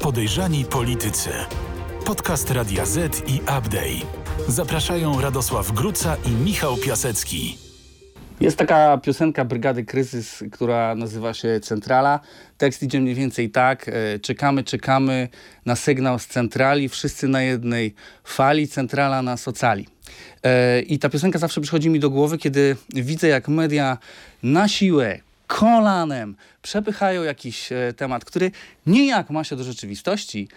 Podejrzani politycy. Podcast Radia Z i Update. Zapraszają Radosław Gruca i Michał Piasecki. Jest taka piosenka Brygady Kryzys, która nazywa się Centrala. Tekst idzie mniej więcej tak. e, Czekamy, czekamy na sygnał z centrali. Wszyscy na jednej fali. Centrala nas ocali. E, I ta piosenka zawsze przychodzi mi do głowy, kiedy widzę, jak media na siłę, kolanem przepychają jakiś e, temat, który nijak ma się do rzeczywistości,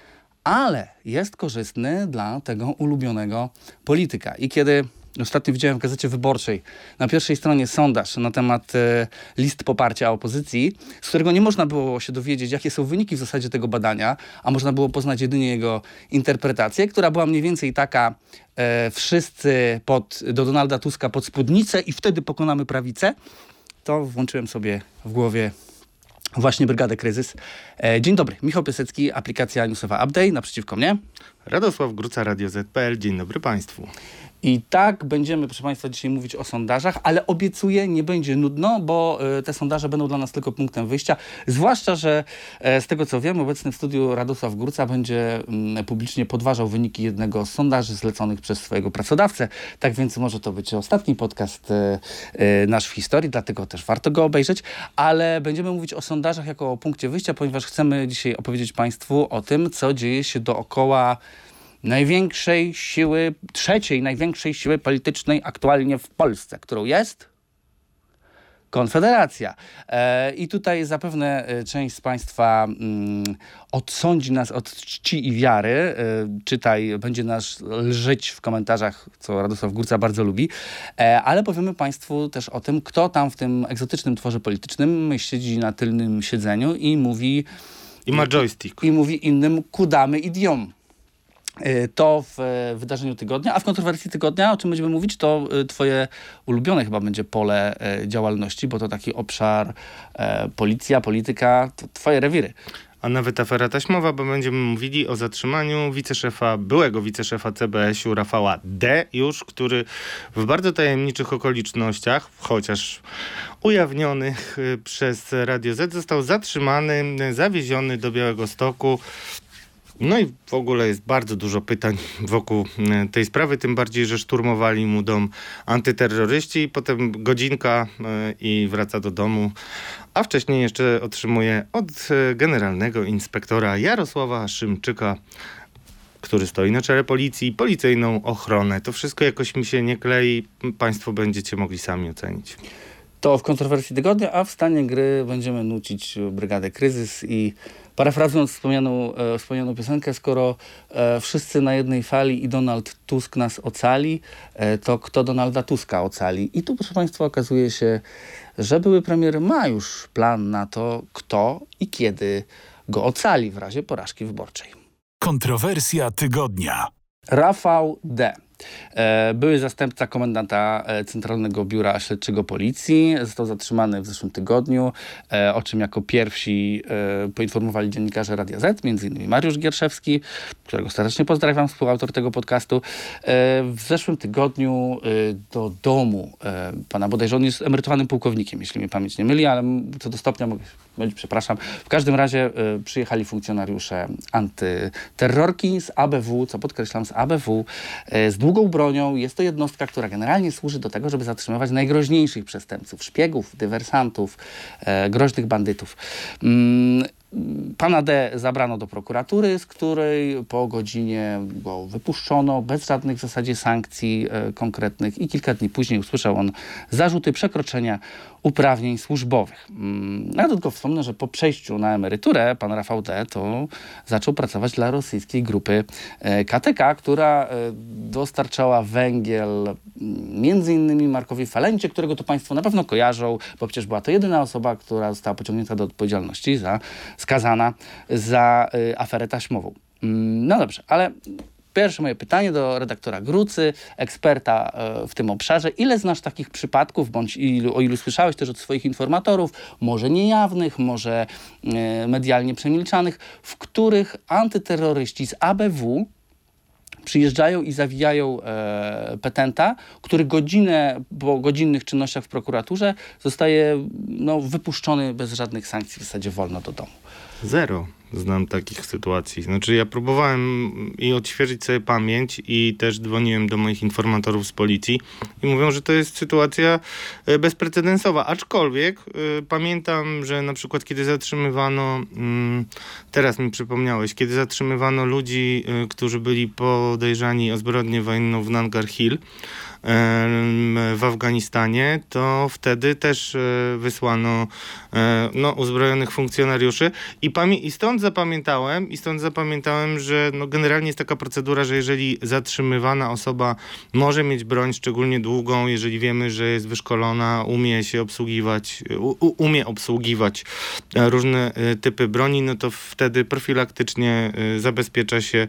ale jest korzystny dla tego ulubionego polityka. I kiedy ostatnio widziałem w Gazecie Wyborczej na pierwszej stronie sondaż na temat e, list poparcia opozycji, z którego nie można było się dowiedzieć, jakie są wyniki w zasadzie tego badania, a można było poznać jedynie jego interpretację, która była mniej więcej taka e, wszyscy pod, do Donalda Tuska pod spódnicę i wtedy pokonamy prawicę, to włączyłem sobie w głowie właśnie Brygadę Kryzys. E, dzień dobry, Michał Piasecki, aplikacja newsowa Update, naprzeciwko mnie. Radosław Gruca, Radio ZPL. Dzień dobry Państwu. I tak będziemy, proszę Państwa, dzisiaj mówić o sondażach, ale obiecuję, nie będzie nudno, bo e, te sondaże będą dla nas tylko punktem wyjścia. Zwłaszcza, że e, z tego co wiem, obecny w studiu Radosław Górca będzie mm, publicznie podważał wyniki jednego z sondaży zleconych przez swojego pracodawcę. Tak więc może to być ostatni podcast e, nasz w historii, dlatego też warto go obejrzeć. Ale będziemy mówić o sondażach jako o punkcie wyjścia, ponieważ chcemy dzisiaj opowiedzieć Państwu o tym, co dzieje się dookoła największej siły, trzeciej największej siły politycznej aktualnie w Polsce, którą jest Konfederacja. E, I tutaj zapewne e, część z Państwa mm, odsądzi nas od czci i wiary. E, czytaj, będzie nas lżyć w komentarzach, co Radosław Górca bardzo lubi. Ale powiemy Państwu też o tym, kto tam w tym egzotycznym tworze politycznym siedzi na tylnym siedzeniu i mówi, I ma joystick. i mówi innym kudamy idiom. Y, To w e, wydarzeniu tygodnia, a w kontrowersji tygodnia, o czym będziemy mówić, to y, twoje ulubione chyba będzie pole e, działalności, bo to taki obszar e, policja, polityka, twoje rewiry. A nawet afera taśmowa, bo będziemy mówili o zatrzymaniu wiceszefa, byłego wiceszefa CBS-u Rafała D. już, który w bardzo tajemniczych okolicznościach, chociaż ujawnionych y, przez Radio Z, został zatrzymany, zawieziony do Białego Stoku. No i w ogóle jest bardzo dużo pytań wokół e, tej sprawy, tym bardziej, że szturmowali mu dom antyterroryści potem godzinka e, i wraca do domu, a wcześniej jeszcze otrzymuje od e, generalnego inspektora Jarosława Szymczyka który stoi na czele policji, policyjną ochronę. To wszystko jakoś mi się nie klei. Państwo będziecie mogli sami ocenić. To w kontrowersji tygodnia, a w stanie gry będziemy nucić Brygadę Kryzys i parafrazując wspomnianą, e, wspomnianą piosenkę, skoro e, wszyscy na jednej fali i Donald Tusk nas ocali, e, to kto Donalda Tuska ocali? I tu, proszę Państwa, okazuje się, że były premier ma już plan na to, kto i kiedy go ocali w razie porażki wyborczej. Kontrowersja tygodnia. Rafał D. E, Były zastępca komendanta e, Centralnego Biura Śledczego Policji. Został zatrzymany w zeszłym tygodniu, e, o czym jako pierwsi poinformowali dziennikarze Radia Z, innymi Mariusz Gierszewski, którego serdecznie pozdrawiam, współautor tego podcastu. W zeszłym tygodniu do domu pana, bodajże on jest emerytowanym pułkownikiem, jeśli mnie pamięć nie myli, ale co do stopnia mogę mylić, przepraszam. W każdym razie przyjechali funkcjonariusze antyterrorki z ABW, co podkreślam, z ABW, z długą bronią. Jest to jednostka, która generalnie służy do tego, żeby zatrzymywać najgroźniejszych przestępców, szpiegów, dywersantów, e, groźnych bandytów. Pana D zabrano do prokuratury, z której po godzinie go wypuszczono bez żadnych w zasadzie sankcji e, konkretnych i kilka dni później usłyszał on zarzuty przekroczenia uprawnień służbowych. Mm, Ja tylko wspomnę, że po przejściu na emeryturę pan Rafał D to zaczął pracować dla rosyjskiej grupy e, KTK, która e, dostarczała węgiel mm, między innymi Markowi Falencie, którego to Państwo na pewno kojarzą, bo przecież była to jedyna osoba, która została pociągnięta do odpowiedzialności za, skazana za y, aferę taśmową. Mm, No dobrze, ale Pierwsze moje pytanie do redaktora Grucy, eksperta e, w tym obszarze. Ile znasz takich przypadków, bądź ilu, o ilu słyszałeś też od swoich informatorów, może niejawnych, może e, medialnie przemilczanych, w których antyterroryści z ABW przyjeżdżają i zawijają e, petenta, który godzinę po godzinnych czynnościach w prokuraturze zostaje no, wypuszczony bez żadnych sankcji, w zasadzie wolno do domu. Zero znam takich sytuacji. Znaczy ja próbowałem i odświeżyć sobie pamięć i też dzwoniłem do moich informatorów z policji i mówią, że to jest sytuacja e, bezprecedensowa. Aczkolwiek y, pamiętam, że na przykład kiedy zatrzymywano, y, teraz mi przypomniałeś, kiedy zatrzymywano ludzi, y, którzy byli podejrzani o zbrodnię wojenną w Nangar Hill, w Afganistanie, to wtedy też e, wysłano e, no, uzbrojonych funkcjonariuszy. I, i stąd zapamiętałem, i stąd zapamiętałem, że no, generalnie jest taka procedura, że jeżeli zatrzymywana osoba może mieć broń szczególnie długą, jeżeli wiemy, że jest wyszkolona, umie się obsługiwać, u, umie obsługiwać e, różne typy broni, no to wtedy profilaktycznie zabezpiecza się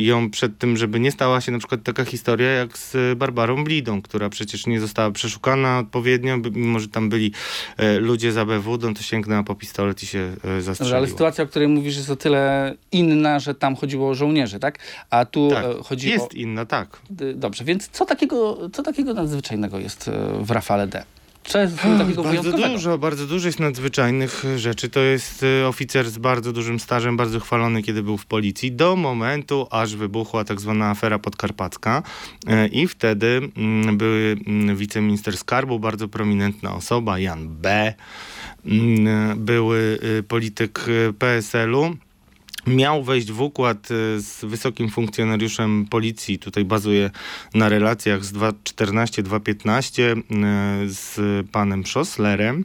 ją przed tym, żeby nie stała się na przykład taka historia jak z Barbarą Barbarą Blidą, która przecież nie została przeszukana odpowiednio, mimo że tam byli e, ludzie z ABW, no to sięgnęła po pistolet i się e, zastrzeliła. ale sytuacja, o której mówisz, jest o tyle inna, że tam chodziło o żołnierzy, tak? A tu tak, e, chodzi jest o... Jest inna, tak. Dobrze, więc co takiego, co takiego nadzwyczajnego jest w Rafale D? Takiego bardzo dużo, bardzo dużo jest nadzwyczajnych rzeczy. To jest y, oficer z bardzo dużym stażem, bardzo chwalony, kiedy był w policji, do momentu, aż wybuchła tak zwana afera podkarpacka y, i wtedy mm, były mm, wiceminister skarbu, bardzo prominentna osoba, Jan B., mm, były y, polityk PSL-u, miał wejść w układ e, z wysokim funkcjonariuszem policji, tutaj bazuje na relacjach z 2.14-2.15 e, z panem Schosslerem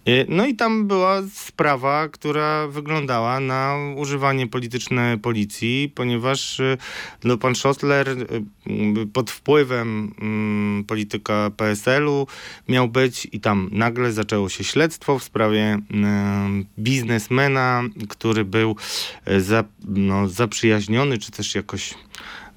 Y, no i tam była sprawa, która wyglądała na używanie polityczne policji, ponieważ y, no, pan Schossler y, pod wpływem um, polityka PSL-u miał być i tam nagle zaczęło się śledztwo w sprawie um, biznesmena, który był za, no, zaprzyjaźniony, czy też jakoś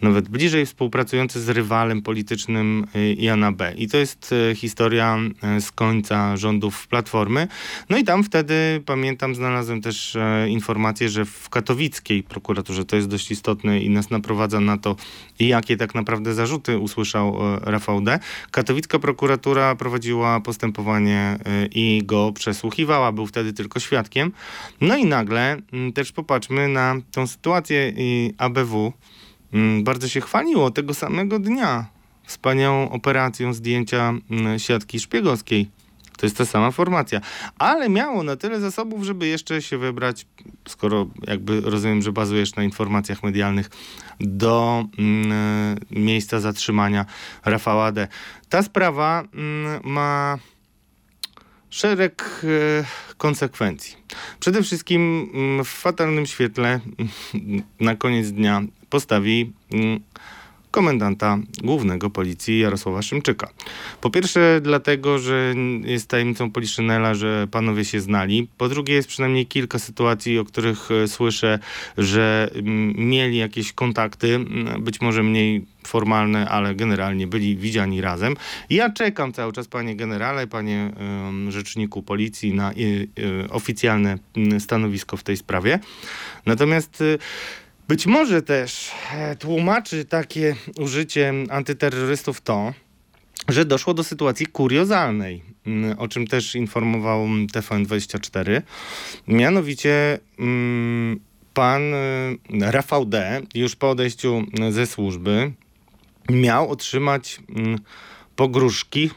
nawet bliżej współpracujący z rywalem politycznym y, Jana B. I to jest y, historia y, z końca rządów Platformy. No i tam wtedy, pamiętam, znalazłem też e, informację, że w katowickiej prokuraturze, to jest dość istotne i nas naprowadza na to, jakie tak naprawdę zarzuty usłyszał e, Rafał D. Katowicka prokuratura prowadziła postępowanie e, i go przesłuchiwała, był wtedy tylko świadkiem. No i nagle też popatrzmy na tą sytuację ABW, bardzo się chwaliło tego samego dnia wspaniałą operacją zdjęcia mm, siatki szpiegowskiej. To jest ta sama formacja. Ale miało na tyle zasobów, żeby jeszcze się wybrać, skoro jakby rozumiem, że bazujesz na informacjach medialnych, do mm, miejsca zatrzymania Rafała D. Ta sprawa mm, ma szereg e, konsekwencji. Przede wszystkim mm, w fatalnym świetle na koniec dnia postawi mm, komendanta głównego policji Jarosława Szymczyka. Po pierwsze dlatego, że jest tajemnicą Poliszynela, że panowie się znali. Po drugie jest przynajmniej kilka sytuacji, o których e, słyszę, że mm, mieli jakieś kontakty, być może mniej formalne, ale generalnie byli widziani razem. Ja czekam cały czas, panie generale, panie rzeczniku policji, na y, y, oficjalne stanowisko w tej sprawie. Natomiast y, być może też e, tłumaczy takie użycie antyterrorystów to, że doszło do sytuacji kuriozalnej, mm, o czym też informował TVN24. Mianowicie mm, pan Rafał D. już po odejściu ze służby miał otrzymać mm, pogróżki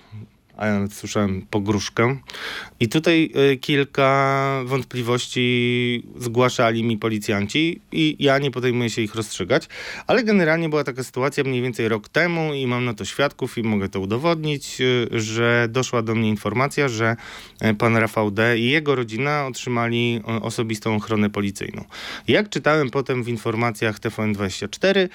a ja nawet słyszałem pogróżkę. I tutaj y, kilka wątpliwości zgłaszali mi policjanci i ja nie podejmuję się ich rozstrzygać, ale generalnie była taka sytuacja mniej więcej rok temu i mam na to świadków i mogę to udowodnić, y, że doszła do mnie informacja, że y, pan Rafał D. i jego rodzina otrzymali osobistą ochronę policyjną. Jak czytałem potem w informacjach TVN24,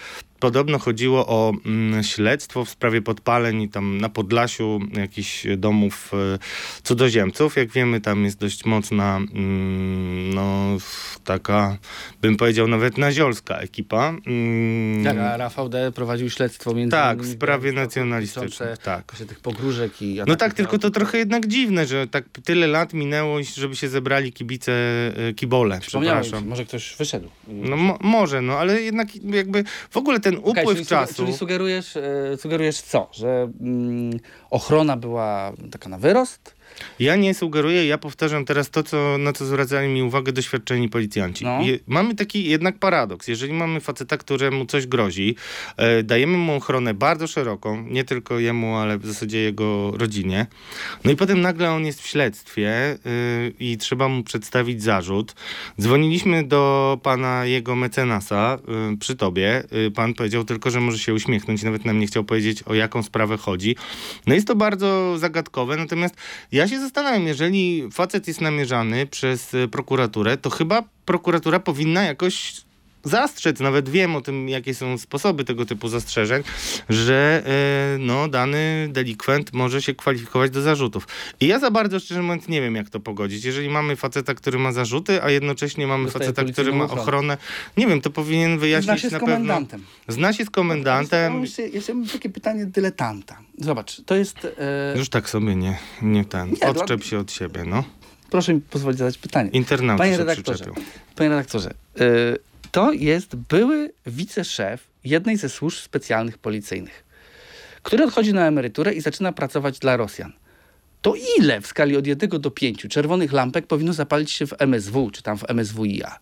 Podobno chodziło o mm, śledztwo w sprawie podpaleń tam na Podlasiu jakichś domów e, cudzoziemców. Jak wiemy, tam jest dość mocna, mm, no taka, bym powiedział nawet naziolska ekipa. Mm. Tak, a Rafał D. prowadził śledztwo między Tak, w sprawie nacjonalistycznej. Tak. Tych pogróżek i No tak, tylko to trochę jednak dziwne, że tak tyle lat minęło, żeby się zebrali kibice e, kibole. Przepraszam. Może ktoś wyszedł. No mo może, no ale jednak jakby w ogóle ten ten upływ okay, czyli, czasu. Czyli sugerujesz, e, sugerujesz co? Że mm, ochrona była taka na wyrost? Ja nie sugeruję, ja powtarzam teraz to, co, na co zwracali mi uwagę doświadczeni policjanci. No. Je, mamy taki jednak paradoks. Jeżeli mamy faceta, któremu coś grozi, e, dajemy mu ochronę bardzo szeroką, nie tylko jemu, ale w zasadzie jego rodzinie, no i potem nagle on jest w śledztwie y, i trzeba mu przedstawić zarzut. Dzwoniliśmy do pana jego mecenasa y, przy tobie. Y, pan powiedział tylko, że może się uśmiechnąć, nawet nam nie chciał powiedzieć, o jaką sprawę chodzi. No jest to bardzo zagadkowe, natomiast ja się zastanawiam, jeżeli facet jest namierzany przez prokuraturę, to chyba prokuratura powinna jakoś zastrzec, nawet wiem o tym, jakie są sposoby tego typu zastrzeżeń, że e, no, dany delikwent może się kwalifikować do zarzutów. I ja za bardzo, szczerze mówiąc, nie wiem, jak to pogodzić. Jeżeli mamy faceta, który ma zarzuty, a jednocześnie mamy Dostaje faceta, który ma ochronę. ochronę, nie wiem, to powinien wyjaśnić Zna się z na pewno... komendantem. Zna się z komendantem. Ja jeszcze, jeszcze mam takie pytanie dyletanta. Zobacz, to jest... E, Już tak sobie nie, nie ten. Nie, Odczep dla- się od siebie, no. proszę mi pozwolić zadać pytanie. Internauci Panie redaktorze, panie redaktorze, y, to jest były wiceszef jednej ze służb specjalnych policyjnych, który odchodzi na emeryturę i zaczyna pracować dla Rosjan. To ile w skali od 1 do 5 czerwonych lampek powinno zapalić się w MSW, czy tam w MSWiA?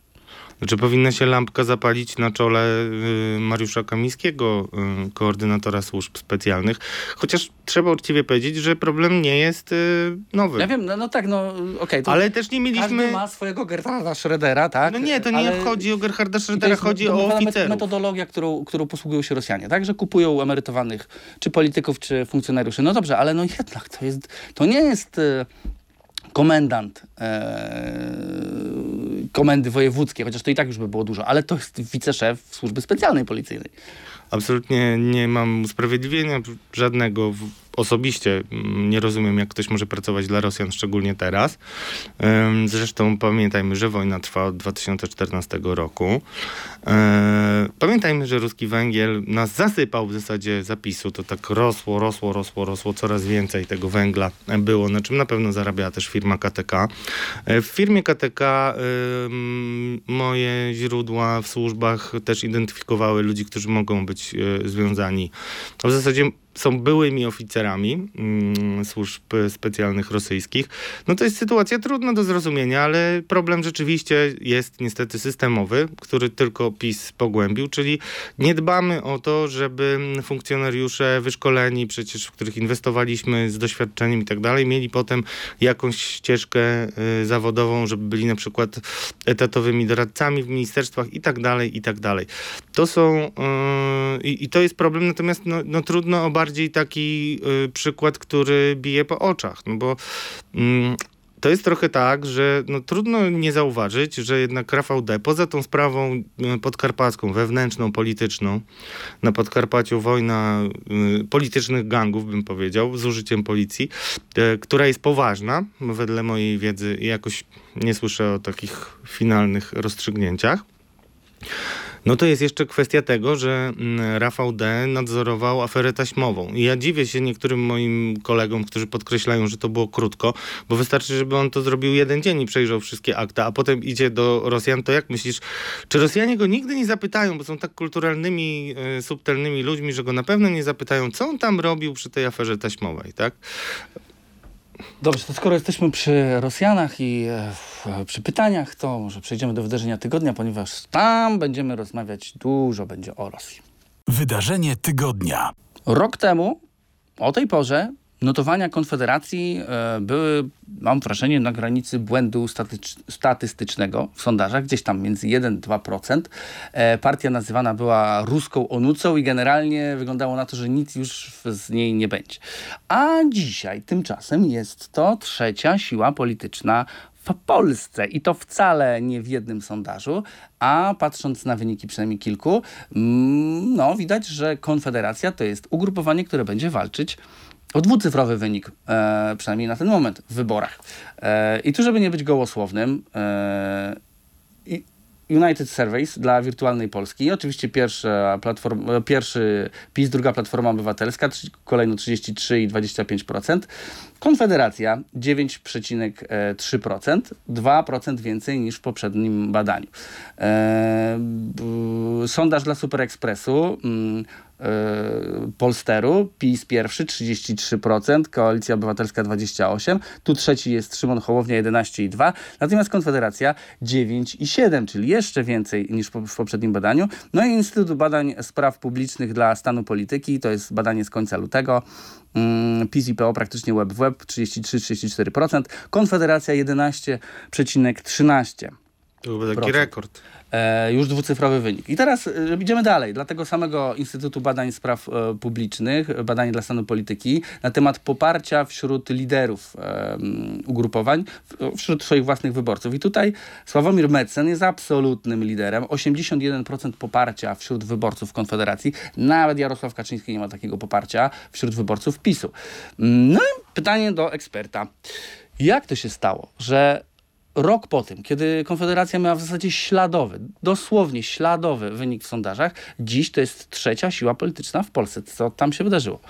Czy powinna się lampka zapalić na czole y, Mariusza Kamińskiego, y, koordynatora służb specjalnych? Chociaż trzeba uczciwie powiedzieć, że problem nie jest y, nowy. Ja wiem, no, no tak, no okej. to Ale też nie Każdy mieliśmy... ma swojego Gerharda Schrödera, tak? No nie, to nie Ale- chodzi o Gerharda to Schrödera, chodzi o domniemana met- oficerów. metodologia, którą, którą posługują się Rosjanie, tak? Że kupują emerytowanych czy polityków, czy funkcjonariuszy. No dobrze, ale no jednak to jest, to nie jest komendant e, komendy wojewódzkiej, chociaż to i tak już by było dużo, ale to jest wiceszef służby specjalnej policyjnej. Absolutnie nie mam usprawiedliwienia żadnego. Osobiście mm, nie rozumiem, jak ktoś może pracować dla Rosjan, szczególnie teraz. Zresztą pamiętajmy, że wojna trwa od 2014 roku. E, Pamiętajmy, że ruski węgiel nas zasypał w zasadzie zapisu. To tak rosło, rosło, rosło, rosło. Coraz więcej tego węgla było, na czym na pewno zarabiała też firma KTK. E, W firmie KTK moje źródła w służbach też identyfikowały ludzi, którzy mogą być e, związani. W zasadzie są byłymi oficerami mm, służb specjalnych rosyjskich. No to jest sytuacja trudna do zrozumienia, ale problem rzeczywiście jest niestety systemowy, który tylko PiS pogłębił, czyli nie dbamy o to, żeby funkcjonariusze wyszkoleni, przecież w których inwestowaliśmy z doświadczeniem i tak dalej, mieli potem jakąś ścieżkę y, zawodową, żeby byli na przykład etatowymi doradcami w ministerstwach i tak dalej, i tak dalej. To są yy, i, to jest problem, natomiast no, no trudno o bardziej taki y, przykład, który bije po oczach, no bo mm, to jest trochę tak, że no, trudno nie zauważyć, że jednak Rafał D. poza tą sprawą y, podkarpacką, wewnętrzną, polityczną, na Podkarpaciu wojna y, politycznych gangów, bym powiedział, z użyciem policji, y, która jest poważna, wedle mojej wiedzy i jakoś nie słyszę o takich finalnych rozstrzygnięciach. No to jest jeszcze kwestia tego, że mm, Rafał D. nadzorował aferę taśmową. I ja dziwię się niektórym moim kolegom, którzy podkreślają, że to było krótko, bo wystarczy, żeby on to zrobił jeden dzień i przejrzał wszystkie akta, a potem idzie do Rosjan. To jak myślisz, czy Rosjanie go nigdy nie zapytają, bo są tak kulturalnymi, e, subtelnymi ludźmi, że go na pewno nie zapytają, co on tam robił przy tej aferze taśmowej, tak? Dobrze, to skoro jesteśmy przy Rosjanach i e, w- przy pytaniach, to może przejdziemy do wydarzenia tygodnia, ponieważ tam będziemy rozmawiać dużo będzie o Rosji. Wydarzenie tygodnia. Rok temu, o tej porze, notowania Konfederacji e, były, mam wrażenie, na granicy błędu statystycznego w sondażach, gdzieś tam między 1-2%. E, partia nazywana była ruską onucą i generalnie wyglądało na to, że nic już z niej nie będzie. A dzisiaj tymczasem jest to trzecia siła polityczna w Polsce i to wcale nie w jednym sondażu, a patrząc na wyniki przynajmniej kilku, mm, no widać, że Konfederacja to jest ugrupowanie, które będzie walczyć o dwucyfrowy wynik, e, przynajmniej na ten moment w wyborach. E, I tu, żeby nie być gołosłownym, e, United Surveys dla wirtualnej Polski. I oczywiście pierwsza platform, e, pierwszy PiS, druga Platforma Obywatelska, kolejno 33 i 25%. Konfederacja 9,3%, 2% więcej niż w poprzednim badaniu. E, sondaż dla Super Expressu. mm, e, Polsteru, PiS pierwszy 33%, Koalicja Obywatelska 28%, tu trzeci jest Szymon Hołownia 11,2%, natomiast Konfederacja 9,7%, czyli jeszcze więcej niż w poprzednim badaniu. No i Instytut Badań Spraw Publicznych dla Stanu Polityki, to jest badanie z końca lutego, Mm, PiS i PO praktycznie web w web 33-34%, Konfederacja 11,13%. To był taki rekord. E, już dwucyfrowy wynik. I teraz e, idziemy dalej. Dla tego samego Instytutu Badań Spraw e, Publicznych, badanie dla stanu polityki, na temat poparcia wśród liderów e, ugrupowań, w- wśród swoich własnych wyborców. I tutaj Sławomir Metzen jest absolutnym liderem. 81% poparcia wśród wyborców Konfederacji. Nawet Jarosław Kaczyński nie ma takiego poparcia wśród wyborców PiSu. No i pytanie do eksperta. Jak to się stało, że rok po tym, kiedy Konfederacja miała w zasadzie śladowy, dosłownie śladowy wynik w sondażach, dziś to jest trzecia siła polityczna w Polsce. Co tam się wydarzyło?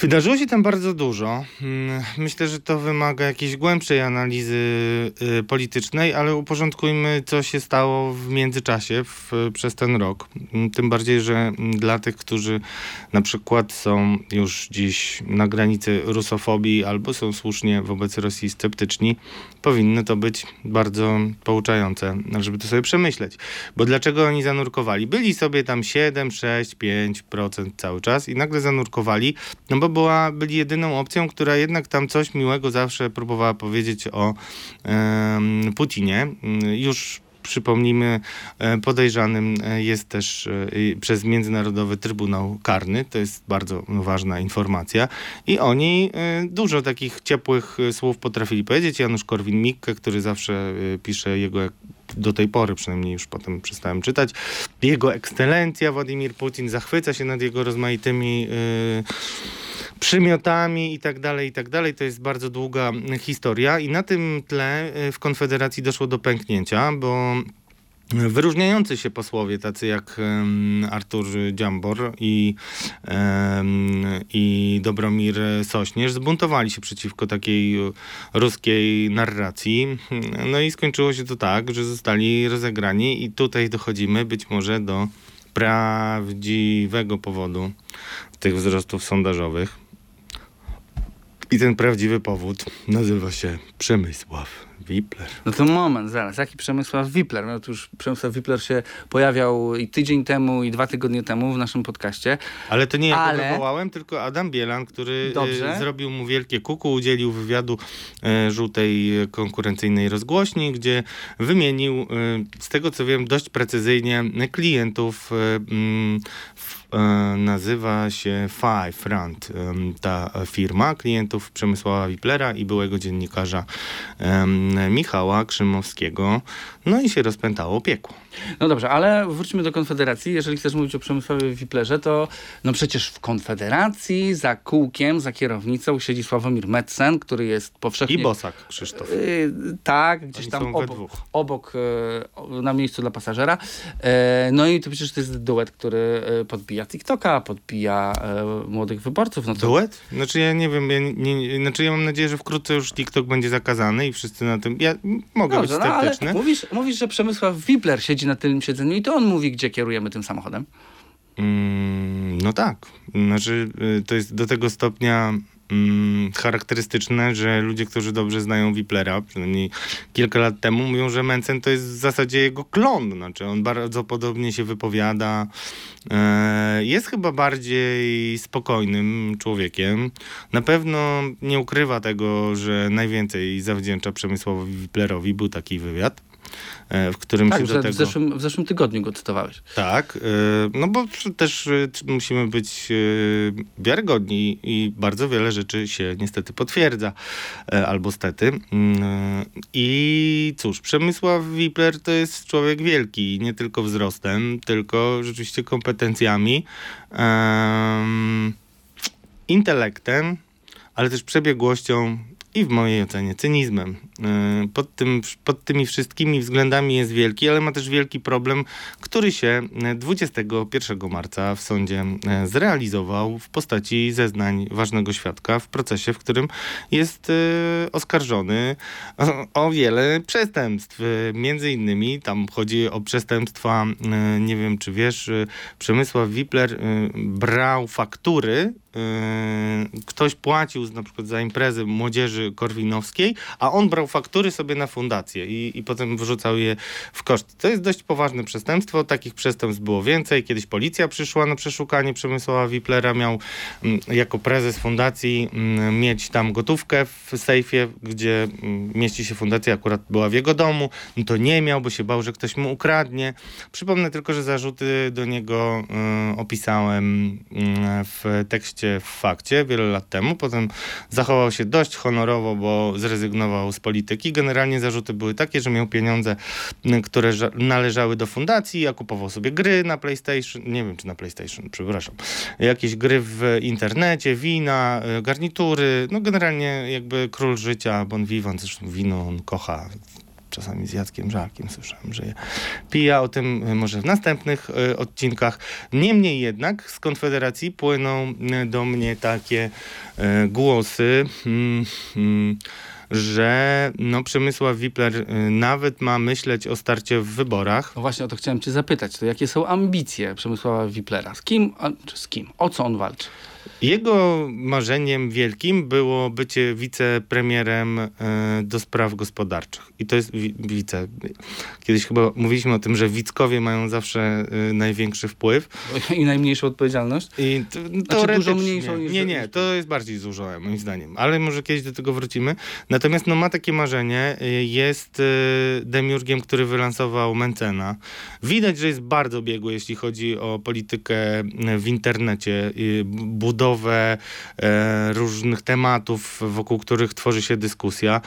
Wydarzyło się tam bardzo dużo. Mm, Myślę, że to wymaga jakiejś głębszej analizy y, politycznej, ale uporządkujmy, co się stało w międzyczasie w, przez ten rok. Mm, Tym bardziej, że mm, dla tych, którzy na przykład są już dziś na granicy rusofobii albo są słusznie wobec Rosji sceptyczni, powinno to być bardzo pouczające, żeby to sobie przemyśleć. Bo dlaczego oni zanurkowali? Byli sobie tam 7, 6, 5% cały czas i nagle zanurkowali, no bo była, byli jedyną opcją, która jednak tam coś miłego zawsze próbowała powiedzieć o Putinie. Mm, Już przypomnijmy, e, podejrzanym e, jest też e, przez Międzynarodowy Trybunał Karny. To jest bardzo ważna informacja. I oni dużo takich ciepłych słów potrafili powiedzieć. Janusz Korwin-Mikke, który zawsze pisze jego do tej pory, przynajmniej już potem przestałem czytać. Jego ekscelencja Władimir Putin zachwyca się nad jego rozmaitymi y, przymiotami i tak dalej, i tak dalej. To jest bardzo długa historia i na tym tle y, w Konfederacji doszło do pęknięcia, bo Wyróżniający się posłowie, tacy jak em, Artur Dziambor i, em, i Dobromir Sośnierz, zbuntowali się przeciwko takiej ruskiej narracji. No i skończyło się to tak, że zostali rozegrani i tutaj dochodzimy być może do prawdziwego powodu tych wzrostów sondażowych. I ten prawdziwy powód nazywa się Przemysław Wipler. No to moment, zaraz. Jaki Przemysław Wipler? No już Przemysław Wipler się pojawiał i tydzień temu, i dwa tygodnie temu w naszym podcaście. Ale to nie ja Ale- go wywołałem, tylko Adam Bielan, który Dobrze. e, zrobił mu wielkie kuku, udzielił wywiadu e, żółtej konkurencyjnej rozgłośni, gdzie wymienił, e, z tego co wiem, dość precyzyjnie klientów. E, mm, e, nazywa się Five Front, em, ta firma klientów Przemysława Wiplera i byłego dziennikarza em, Michała Krzymowskiego. No i się rozpętało piekło. No dobrze, ale wróćmy do Konfederacji. Jeżeli chcesz mówić o Przemysławie Wiplerze, to no przecież w Konfederacji za kółkiem, za kierownicą siedzi Sławomir Metzen, który jest powszechnie... I Bosak Krzysztof. Y, tak, gdzieś Oni tam obok, obok o- na miejscu dla pasażera. E, no i to przecież to jest duet, który e, podbija TikToka, podbija e, młodych wyborców. No to, Duet? Znaczy ja nie wiem, ja, nie, znaczy ja mam nadzieję, że wkrótce już TikTok będzie zakazany i wszyscy na tym, ja mogę Dobrze, być no, ale sceptyczny. mówisz, mówisz, że Przemysław Wipler siedzi na tylnym siedzeniu i to on mówi, gdzie kierujemy tym samochodem. Mm, no tak, znaczy y, to jest do tego stopnia mm, charakterystyczne, że ludzie, którzy dobrze znają Wiplera, przynajmniej kilka lat temu, mówią, że Mencen to jest w zasadzie jego klon. Znaczy on bardzo podobnie się wypowiada. E, jest chyba bardziej spokojnym człowiekiem. Na pewno nie ukrywa tego, że najwięcej zawdzięcza Przemysławowi Wiplerowi. Był taki wywiad, w którym Tak, się do w, tego... zeszłym, w zeszłym tygodniu go cytowałeś. Tak, y, no bo też t- musimy być wiarygodni i bardzo wiele rzeczy się niestety potwierdza, e, albo stety. Mm, I cóż, Przemysław Wipler to jest człowiek wielki, nie tylko wzrostem, tylko rzeczywiście kompetencjami, em, intelektem, ale też przebiegłością i w mojej ocenie cynizmem. E, pod, tym, pod tymi wszystkimi względami jest wielki, ale ma też wielki problem, który się 21 marca w sądzie e, zrealizował w postaci zeznań ważnego świadka w procesie, w którym jest oskarżony o, wiele przestępstw. Między innymi tam chodzi o przestępstwa, nie wiem czy wiesz, Przemysław Wipler brał faktury ktoś płacił na przykład za imprezę młodzieży korwinowskiej, a on brał faktury sobie na fundację i, i potem wyrzucał je w koszt. To jest dość poważne przestępstwo. Takich przestępstw było więcej. Kiedyś policja przyszła na przeszukanie Przemysława Wiplera. Miał mm, jako prezes fundacji mm, mieć tam gotówkę w sejfie, gdzie mm, mieści się fundacja, akurat była w jego domu. No to nie miał, bo się bał, że ktoś mu ukradnie. Przypomnę tylko, że zarzuty do niego opisałem w tekście w fakcie wiele lat temu. Potem zachował się dość honorowo, bo zrezygnował z polityki. Generalnie zarzuty były takie, że miał pieniądze, które należały do fundacji, a kupował sobie gry na PlayStation, nie wiem czy na PlayStation, przepraszam, jakieś gry w internecie, wina, e, garnitury, no generalnie jakby król życia, bon vivant, zresztą wino on kocha, czasami z Jackiem Żalkiem słyszałem, że je pija o tym e, może w następnych y, odcinkach. Niemniej jednak z Konfederacji płyną e, do mnie takie głosy, mm, mm, że no, Przemysław Wipler nawet ma myśleć o starcie w wyborach. No właśnie o to chciałem cię zapytać. To jakie są ambicje Przemysława Wiplera? Z kim, z kim? O co on walczy? Jego marzeniem wielkim było bycie wicepremierem e, do spraw gospodarczych. I to jest wice. Kiedyś chyba mówiliśmy o tym, że Wickowie mają zawsze e, największy wpływ. I najmniejszą odpowiedzialność? I to, znaczy dużo mniejszą niż... Nie, nie, to jest bardziej zużone moim zdaniem. Ale może kiedyś do tego wrócimy. Natomiast no, ma takie marzenie. E, jest demiurgiem, który wylansował Mencena. Widać, że jest bardzo biegły, jeśli chodzi o politykę w internecie, budowę budowę e, różnych tematów, wokół których tworzy się dyskusja.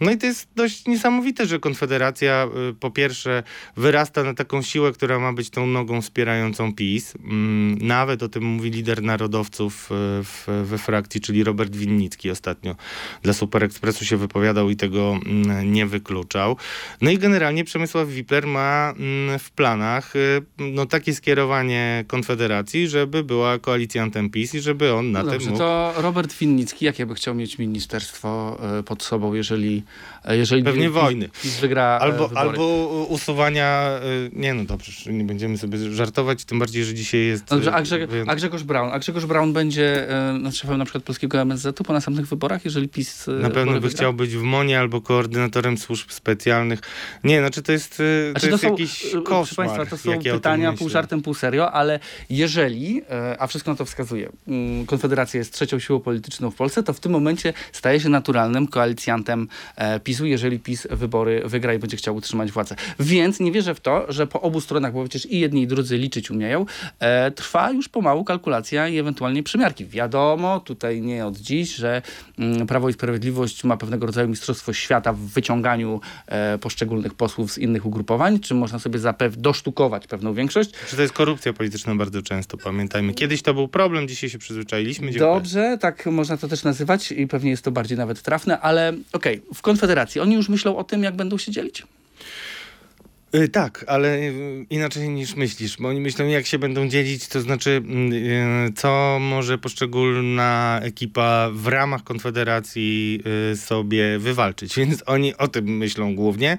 No i to jest dość niesamowite, że Konfederacja e, po pierwsze wyrasta na taką siłę, która ma być tą nogą wspierającą PiS. Mm, nawet o tym mówi lider narodowców e, w, we frakcji, czyli Robert Winnicki ostatnio dla Super Expressu się wypowiadał i tego mm, nie wykluczał. No i generalnie Przemysław Wipler ma mm, w planach no, takie skierowanie Konfederacji, żeby była koalicjantem PiS i żeby on na no dobrze, tym mógł... to Robert Winnicki, jakie by chciał mieć ministerstwo e, pod sobą, jeżeli... E, jeżeli Pewnie wojny. PiS wygra e, albo, albo usuwania... Nie no dobrze, nie będziemy sobie żartować, tym bardziej, że dzisiaj jest... Dobrze, a, Grzeg a Grzegorz Braun? A Grzegorz Braun będzie no, szefem na przykład polskiego MSZ-u po następnych wyborach, jeżeli PiS Na pewno by wygra? chciał być w MONie albo koordynatorem służb specjalnych. Nie, znaczy to jest, to znaczy, jest to są, jakiś koszmar. Proszę Państwa, to są pytania pół żartem, pół serio, ale jeżeli, a wszystko na to wskazuje, mm, Konfederacja jest trzecią siłą polityczną w Polsce, to w tym momencie staje się naturalnym koalicjantem e, PiSu, jeżeli PiS wybory wygra i będzie chciał utrzymać władzę. Więc nie wierzę w to, że po obu stronach, bo przecież i jedni i drudzy liczyć umieją, e, trwa już pomału kalkulacja i ewentualnie przymiarki. Wiadomo, tutaj nie od dziś, że mm, Prawo i Sprawiedliwość ma pewnego rodzaju mistrzostwo świata w wyciąganiu e, poszczególnych posłów z innych ugrupowań, czy można sobie zapew dosztukować pewną większość. Czy to jest korupcja polityczna bardzo często, pamiętajmy. Kiedyś to był problem, dzisiaj się przyzwyczailiśmy Dziękuję. Dobrze, tak można to też nazywać i pewnie jest to bardziej nawet trafne, ale okej, okay, w Konfederacji oni już myślą o tym, jak będą się dzielić? Y, tak, ale y, inaczej niż myślisz, bo oni myślą, jak się będą dzielić, to znaczy, mm, y, co może poszczególna ekipa w ramach Konfederacji sobie wywalczyć. Więc oni o tym myślą głównie.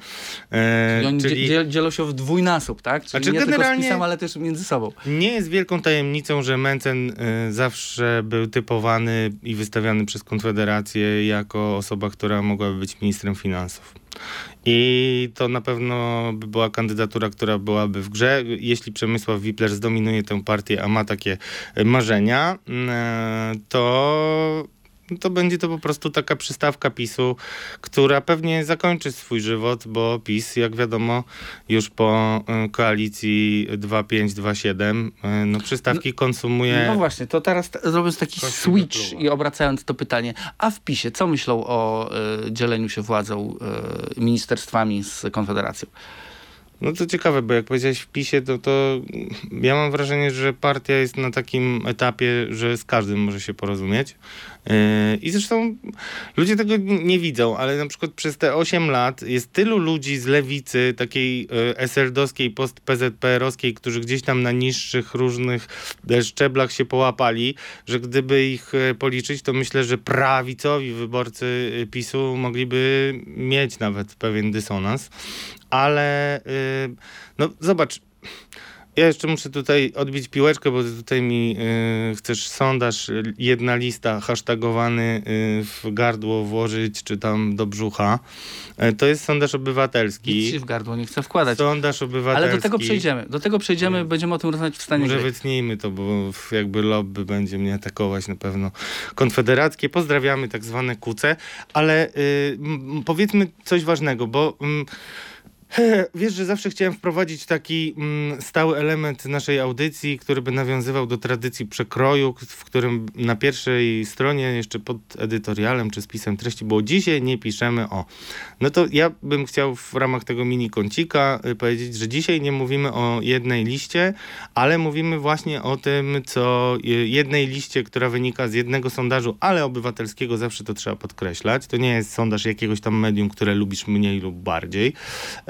Czyli oni czyli... dzielą się w dwójnasób, tak? Czyli znaczy, nie generalnie tylko z PiSem, ale też między sobą. Nie jest wielką tajemnicą, że Mencen zawsze był typowany i wystawiany przez Konfederację jako osoba, która mogłaby być ministrem finansów. I to na pewno by była kandydatura, która byłaby w grze. Jeśli Przemysław Wipler zdominuje tę partię, a ma takie marzenia, e, to to będzie to po prostu taka przystawka PiSu, która pewnie zakończy swój żywot, bo PiS, jak wiadomo, już po e, koalicji 2-5-2-7, e, no przystawki no, konsumuje. No właśnie, to teraz robiąc taki switch i obracając to pytanie, a w PiSie co myślą o y, dzieleniu się władzą y, ministerstwami z Konfederacją? No to ciekawe, bo jak powiedziałeś w PiSie, to, to ja mam wrażenie, że partia jest na takim etapie, że z każdym może się porozumieć. Yy, I zresztą ludzie tego nie widzą, ale na przykład przez te 8 lat jest tylu ludzi z lewicy, takiej yy, SLD-owskiej, post-PZPR-owskiej, którzy gdzieś tam na niższych różnych e, szczeblach się połapali, że gdyby ich e, policzyć, to myślę, że prawicowi wyborcy e, PiSu mogliby mieć nawet pewien dysonans. Ale no zobacz, ja jeszcze muszę tutaj odbić piłeczkę, bo tutaj mi y, chcesz sondaż, jedna lista hashtagowany y, w gardło włożyć, czy tam do brzucha. Y, to jest sondaż obywatelski. Nic się w gardło nie chcę wkładać. Sondaż obywatelski. Ale do tego przejdziemy. Do tego przejdziemy, będziemy o tym rozmawiać w stanie Może gry. wytnijmy to, bo jakby lobby będzie mnie atakować na pewno. Konfederackie, pozdrawiamy tak zwane kuce, ale y, powiedzmy coś ważnego, bo... mm, Wiesz, że zawsze chciałem wprowadzić taki mm, stały element naszej audycji, który by nawiązywał do tradycji przekroju, w którym na pierwszej stronie, jeszcze pod edytorialem czy spisem treści było dzisiaj nie piszemy o. No to ja bym chciał w ramach tego mini kącika y, powiedzieć, że dzisiaj nie mówimy o jednej liście, ale mówimy właśnie o tym, co y, jednej liście, która wynika z jednego sondażu, ale obywatelskiego, zawsze to trzeba podkreślać. To nie jest sondaż jakiegoś tam medium, które lubisz mniej lub bardziej,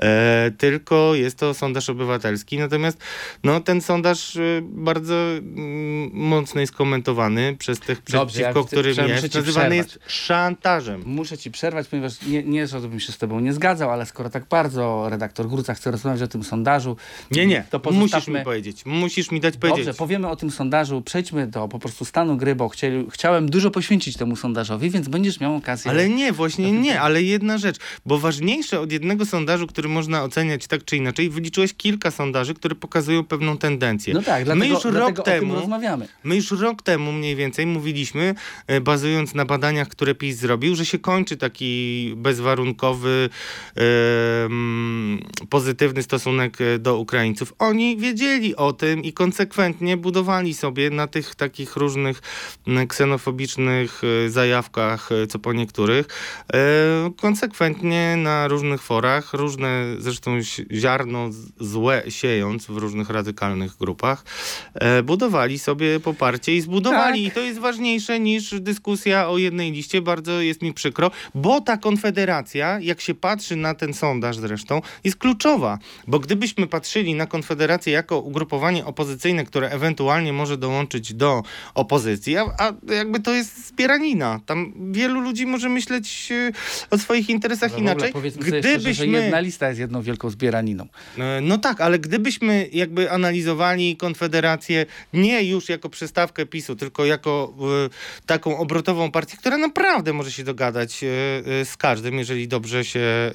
e, tylko jest to sondaż obywatelski. Natomiast no, ten sondaż y, bardzo mm, mocno jest komentowany przez tych, Dobrze, ja przeciwko chcę- którym jest, nazywany przerwać. jest szantażem. Muszę ci przerwać, ponieważ nie, nie, żebym się z tobą nie zgadzał, ale skoro tak bardzo redaktor Gruca chce rozmawiać o tym sondażu, Nie, nie, to musisz pozostawmy... mi powiedzieć, musisz mi dać powiedzieć. Dobrze, powiemy o tym sondażu, przejdźmy do po prostu stanu gry, bo chcieli, chciałem dużo poświęcić temu sondażowi, więc będziesz miał okazję. Ale nie, właśnie nie, ale jedna rzecz, bo ważniejsze od jednego sondażu, który można oceniać tak czy inaczej, wyliczyłeś kilka sondaży, które pokazują pewną tendencję. No tak, dlatego, My już rok temu, rozmawiamy. my już rok temu mniej więcej mówiliśmy, e, bazując na badaniach, które PiS zrobił, że się kończy taki bezwarunkowy, em, pozytywny stosunek e, do Ukraińców. Oni wiedzieli o tym i konsekwentnie budowali sobie na tych takich różnych ksenofobicznych e, zajawkach, co po niektórych, konsekwentnie na różnych forach, różne zresztą zi- ziarno złe siejąc w różnych radykalnych grupach, e, budowali sobie poparcie i zbudowali. Tak. I to jest ważniejsze niż dyskusja o jednej liście. Bardzo jest mi przykro, bo ta konfederacja, jak się patrzy na ten sondaż zresztą, jest kluczowa. Bo gdybyśmy patrzyli na konfederację jako ugrupowanie opozycyjne, które ewentualnie może dołączyć do opozycji, a, a jakby to jest zbieranina. Tam wielu ludzi może myśleć e, o swoich interesach ogóle inaczej. Powiedzmy sobie szczerze, że Gdybyśmy jedna lista jest jedną wielką zbieraniną. E, No tak, ale gdybyśmy jakby analizowali Konfederację nie już jako przystawkę PiSu, tylko jako e, taką obrotową partię, która naprawdę może się dogadać e, e, z każdym, jeżeli dobrze się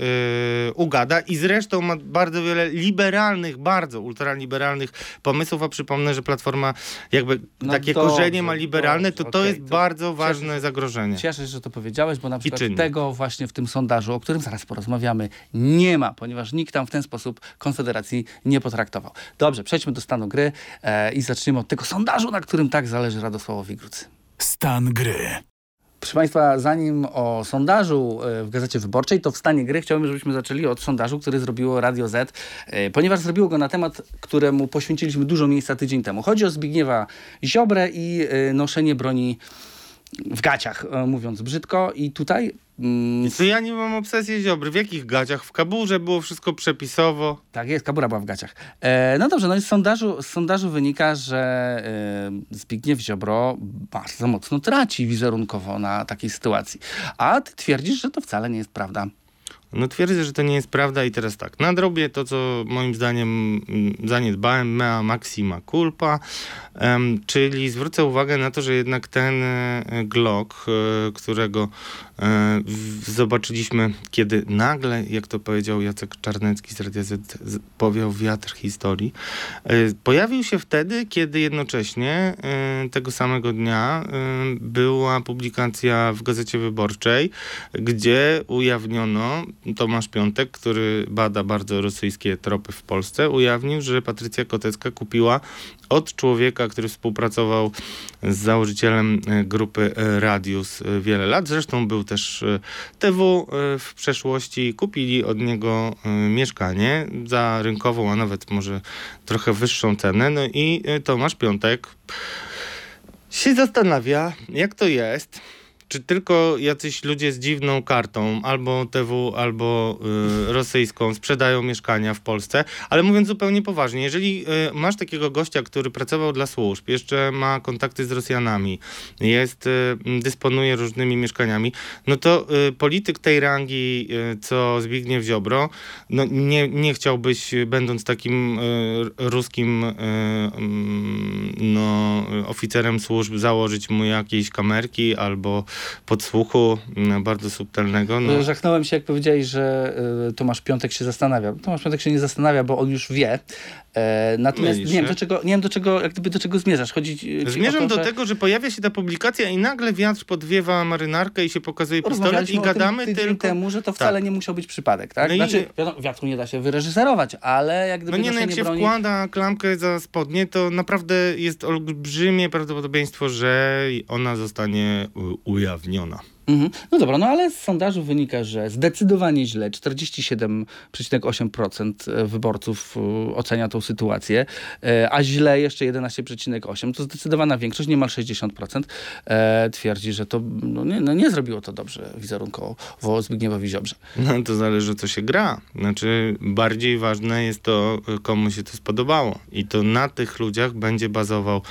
ugada i zresztą ma bardzo wiele liberalnych, bardzo ultraliberalnych pomysłów, a przypomnę, że Platforma jakby No takie dobrze, korzenie ma liberalne, to dobrze, to okej, jest to bardzo ważne zagrożenie. Cieszę się, że to powiedziałeś, bo na przykład tego właśnie w tym sondażu, o którym zaraz porozmawiamy, nie ma, ponieważ nikt tam w ten sposób Konfederacji nie potraktował. Dobrze, przejdźmy do stanu gry e, i zaczniemy od tego sondażu, na którym tak zależy Radosławowi Grucy. Stan gry. Proszę Państwa, zanim o sondażu e, w Gazecie Wyborczej, to w stanie gry chciałbym, żebyśmy zaczęli od sondażu, który zrobiło Radio Z, e, ponieważ zrobiło go na temat, któremu poświęciliśmy dużo miejsca tydzień temu. Chodzi o Zbigniewa Ziobrę i e, noszenie broni w gaciach, e, mówiąc brzydko. I tutaj mm, To ja nie mam obsesji Ziobry. W jakich gaciach? W kaburze było wszystko przepisowo. Tak jest, kabura była w gaciach. E, no dobrze, no i z sondażu, z sondażu wynika, że e, Zbigniew Ziobro bardzo mocno traci wizerunkowo na takiej sytuacji. A ty twierdzisz, że to wcale nie jest prawda. No twierdzę, że to nie jest prawda i teraz tak, nadrobię to, co moim zdaniem mm, zaniedbałem, mea maxima culpa, czyli zwrócę uwagę na to, że jednak ten e, Glock, e, którego zobaczyliśmy, kiedy nagle, jak to powiedział Jacek Czarnecki z Radia Z, powiał wiatr historii, e, pojawił się wtedy, kiedy jednocześnie e, tego samego dnia e, była publikacja w Gazecie Wyborczej, gdzie ujawniono, Tomasz Piątek, który bada bardzo rosyjskie tropy w Polsce, ujawnił, że Patrycja Kotecka kupiła od człowieka, który współpracował z założycielem e, grupy e, Radius e, wiele lat. Zresztą był też TW w przeszłości. Kupili od niego mieszkanie za rynkową, a nawet może trochę wyższą cenę. No i Tomasz Piątek się zastanawia, jak to jest, czy tylko jacyś ludzie z dziwną kartą, albo TW, albo y, rosyjską, sprzedają mieszkania w Polsce, ale mówiąc zupełnie poważnie, jeżeli y, masz takiego gościa, który pracował dla służb, jeszcze ma kontakty z Rosjanami, jest, y, dysponuje różnymi mieszkaniami, no to y, polityk tej rangi, y, co Zbigniew Ziobro, no nie, nie chciałbyś, y, będąc takim ruskim mm, no, oficerem służb, założyć mu jakieś kamerki albo podsłuchu mm, bardzo subtelnego. No. Żachnąłem się, jak powiedziałeś, że y, Tomasz Piątek się zastanawia. Tomasz Piątek się nie zastanawia, bo on już wie. E, natomiast Mylisz nie wiem, do czego, nie wiem do czego, jak gdyby do czego zmierzasz. Chodzi Zmierzam to, do że tego, że pojawia się ta publikacja i nagle wiatr podwiewa marynarkę i się pokazuje pistolet i tym gadamy tydzień tylko... temu, że to wcale Tak. nie musiał być przypadek, tak? No i- Znaczy, wiadomo, wiatru nie da się wyreżyserować, ale jak gdyby No nie, no jak się broni... wkłada klamkę za spodnie, to naprawdę jest olbrzymie prawdopodobieństwo, że ona zostanie u- ujawniona. Mhm. No dobra, no ale z sondażu wynika, że zdecydowanie źle, 47,8% wyborców y, ocenia tą sytuację, e, a źle jeszcze 11,8%. To zdecydowana większość, niemal 60% e, twierdzi, że to no nie, no nie zrobiło to dobrze wizerunkowo Zbigniewowi Ziobrze. No to zależy, co się gra. Znaczy, bardziej ważne jest to, komu się to spodobało. I to na tych ludziach będzie bazował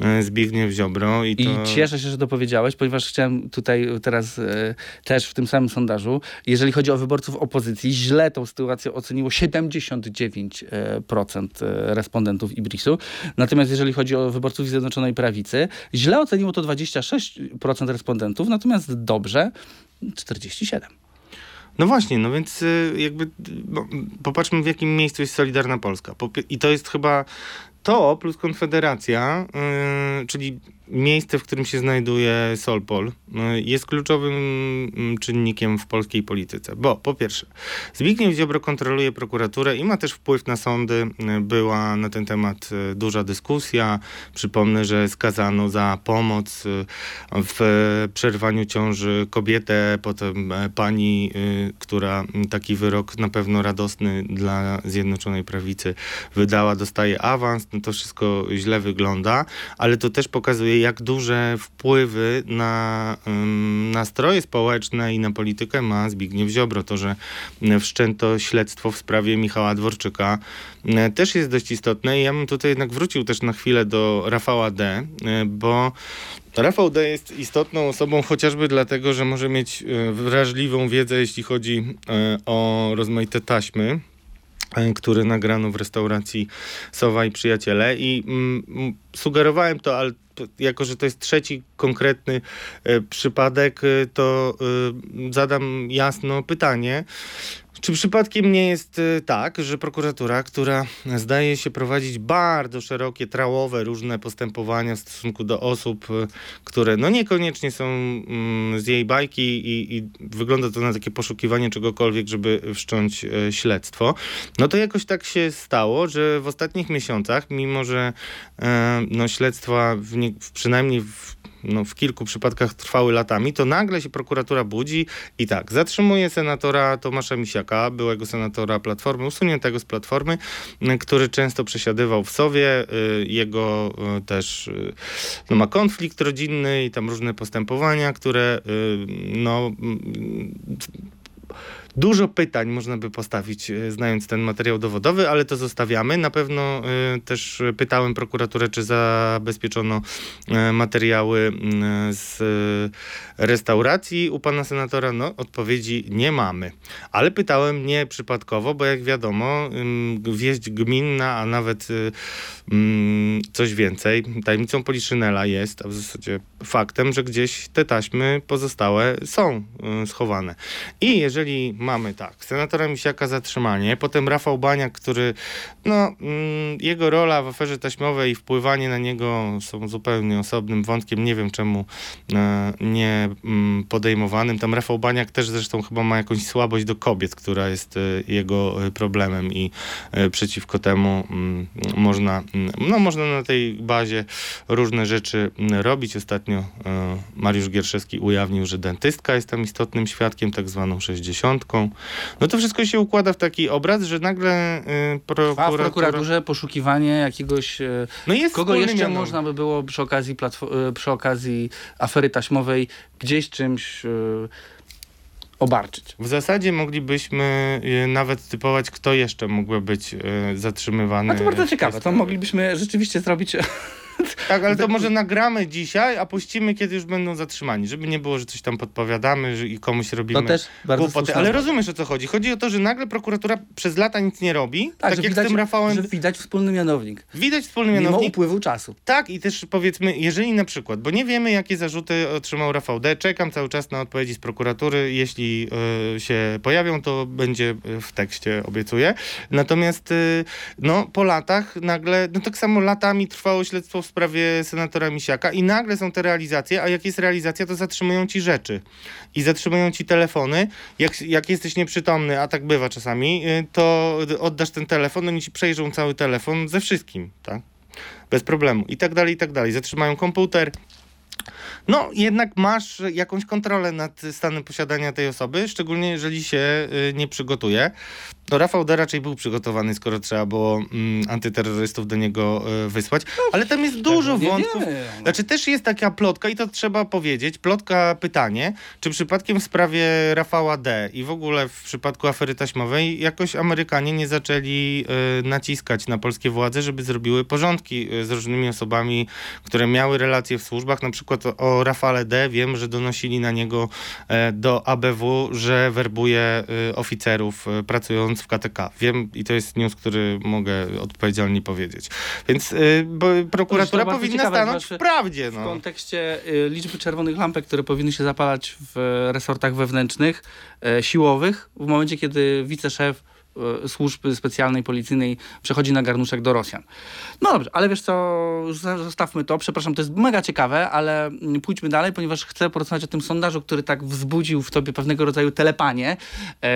e, Zbigniew Ziobro. I, I to... cieszę się, że to powiedziałeś, ponieważ chciałem tutaj teraz e, też w tym samym sondażu, jeżeli chodzi o wyborców opozycji, źle tą sytuację oceniło 79% e, procent, e, respondentów Ibrisu. Natomiast jeżeli chodzi o wyborców Zjednoczonej Prawicy, źle oceniło to 26% respondentów, natomiast dobrze 47%. No właśnie, no więc y, jakby no, popatrzmy w jakim miejscu jest Solidarna Polska. I to jest chyba to plus Konfederacja, y, czyli miejsce, w którym się znajduje Solpol, y, jest kluczowym mm, czynnikiem w polskiej polityce. Bo po pierwsze, Zbigniew Ziobro kontroluje prokuraturę i ma też wpływ na sądy. Była na ten temat y, duża dyskusja. Przypomnę, że skazano za pomoc y, w przerwaniu ciąży kobietę, potem e, pani, która taki wyrok na pewno radosny dla Zjednoczonej Prawicy wydała, dostaje awans. No to wszystko źle wygląda, ale to też pokazuje, jak duże wpływy na nastroje społeczne i na politykę ma Zbigniew Ziobro. To, że m, wszczęto śledztwo w sprawie Michała Dworczyka, m, też jest dość istotne i ja bym tutaj jednak wrócił też na chwilę do Rafała D., y, bo Rafał D. jest istotną osobą chociażby dlatego, że może mieć wrażliwą wiedzę, jeśli chodzi o rozmaite taśmy, które nagrano w restauracji Sowa i Przyjaciele i mm, sugerowałem to, ale jako, że to jest trzeci konkretny e, przypadek, e, to e, zadam jasno pytanie. Czy przypadkiem nie jest e, tak, że prokuratura, która zdaje się prowadzić bardzo szerokie, trałowe różne postępowania w stosunku do osób, e, które no niekoniecznie są mm, z jej bajki i, i wygląda to na takie poszukiwanie czegokolwiek, żeby wszcząć e, śledztwo, no to jakoś tak się stało, że w ostatnich miesiącach, mimo że e, no, śledztwa w nie, przynajmniej w no, w kilku przypadkach trwały latami, to nagle się prokuratura budzi i tak, zatrzymuje senatora Tomasza Misiaka, byłego senatora Platformy, usuniętego z Platformy, y, który często przesiadywał w Sowie. y, Jego y, też no, ma konflikt rodzinny i tam różne postępowania, które no mm, Dużo pytań można by postawić, e, znając ten materiał dowodowy, ale to zostawiamy. Na pewno e, też pytałem prokuraturę, czy zabezpieczono e, materiały z restauracji u pana senatora. No, odpowiedzi nie mamy. Ale pytałem nie przypadkowo, bo jak wiadomo, wieść gminna, a nawet coś więcej, tajemnicą Poliszynela jest, a w zasadzie faktem, że gdzieś te taśmy pozostałe są schowane. I jeżeli mamy tak, senatora Misiaka zatrzymanie, potem Rafał Baniak, który, no, mm, jego rola w aferze taśmowej i wpływanie na niego są zupełnie osobnym wątkiem, nie wiem czemu e, nie mm, podejmowanym. Tam Rafał Baniak też zresztą chyba ma jakąś słabość do kobiet, która jest e, jego e, problemem i przeciwko temu mm, można, no, można na tej bazie różne rzeczy robić. Ostatnio Mariusz Gierszewski ujawnił, że dentystka jest tam istotnym świadkiem, tak zwaną sześćdziesiątką. Kowalską. No to wszystko się układa w taki obraz, że nagle y, A w prokuratura... prokuraturze poszukiwanie jakiegoś... e, No jest Kogo jeszcze mianownik. można by było przy okazji, platfo- e, przy okazji afery taśmowej gdzieś czymś e, obarczyć? W zasadzie moglibyśmy y, nawet typować, kto jeszcze mógłby być y, zatrzymywany. A to bardzo ciekawe, to moglibyśmy rzeczywiście zrobić... Tak, ale to może nagramy dzisiaj, a puścimy, kiedy już będą zatrzymani, żeby nie było, że coś tam podpowiadamy że i komuś robimy To też bardzo głupoty. Ale rozumiesz, o co chodzi. Chodzi o to, że nagle prokuratura przez lata nic nie robi, tak, że jak widać, z tym Rafałem. Że widać wspólny mianownik. Widać wspólny Mimo mianownik. upływu czasu. Tak, i też powiedzmy, jeżeli na przykład, bo nie wiemy, jakie zarzuty otrzymał Rafał D., czekam cały czas na odpowiedzi z prokuratury. Jeśli y, się pojawią, to będzie w tekście, obiecuję. Natomiast y, no, po latach nagle, no tak samo latami trwało śledztwo w sprawie senatora Misiaka i nagle są te realizacje, a jak jest realizacja, to zatrzymują ci rzeczy i zatrzymują ci telefony. Jak, jak jesteś nieprzytomny, a tak bywa czasami, y, to oddasz ten telefon, oni ci przejrzą cały telefon ze wszystkim, tak? bez problemu i tak dalej, i tak dalej. Zatrzymają komputer. No, jednak masz jakąś kontrolę nad stanem posiadania tej osoby, szczególnie jeżeli się y, nie przygotuje. No, Rafał D. raczej był przygotowany, skoro trzeba było mm, antyterrorystów do niego y, wysłać, ale tam jest dużo nie wątków. wiemy. Znaczy też jest taka plotka i to trzeba powiedzieć, plotka pytanie, czy przypadkiem w sprawie Rafała D. i w ogóle w przypadku afery taśmowej jakoś Amerykanie nie zaczęli y, naciskać na polskie władze, żeby zrobiły porządki y, z różnymi osobami, które miały relacje w służbach, na przykład o, o Rafale D. wiem, że donosili na niego e, do ABW, że werbuje y, oficerów y, w KTK. Wiem i to jest news, który mogę odpowiedzialnie powiedzieć. Więc y, prokuratura powinna stanąć w prawdzie. W No. kontekście y, liczby czerwonych lampek, które powinny się zapalać w e, resortach wewnętrznych, e, siłowych, w momencie, kiedy wiceszef e, służby specjalnej, policyjnej przechodzi na garnuszek do Rosjan. No dobrze, ale wiesz co, zostawmy to. Przepraszam, to jest mega ciekawe, ale mm, pójdźmy dalej, ponieważ chcę porozmawiać o tym sondażu, który tak wzbudził w tobie pewnego rodzaju telepanie. E,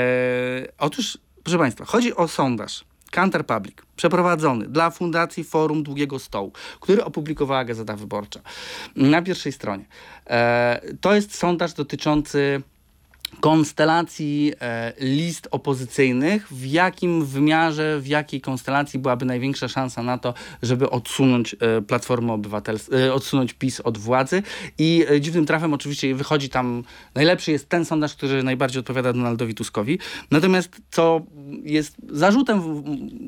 otóż, proszę Państwa, chodzi o sondaż. Counter Public, przeprowadzony dla Fundacji Forum Długiego Stołu, który opublikowała Gazeta Wyborcza na pierwszej stronie. E, to jest sondaż dotyczący konstelacji e, list opozycyjnych, w jakim wymiarze, w jakiej konstelacji byłaby największa szansa na to, żeby odsunąć e, Platformę Obywatelską, e, odsunąć PiS od władzy. I dziwnym trafem oczywiście wychodzi tam, najlepszy jest ten sondaż, który najbardziej odpowiada Donaldowi Tuskowi. Natomiast co jest zarzutem,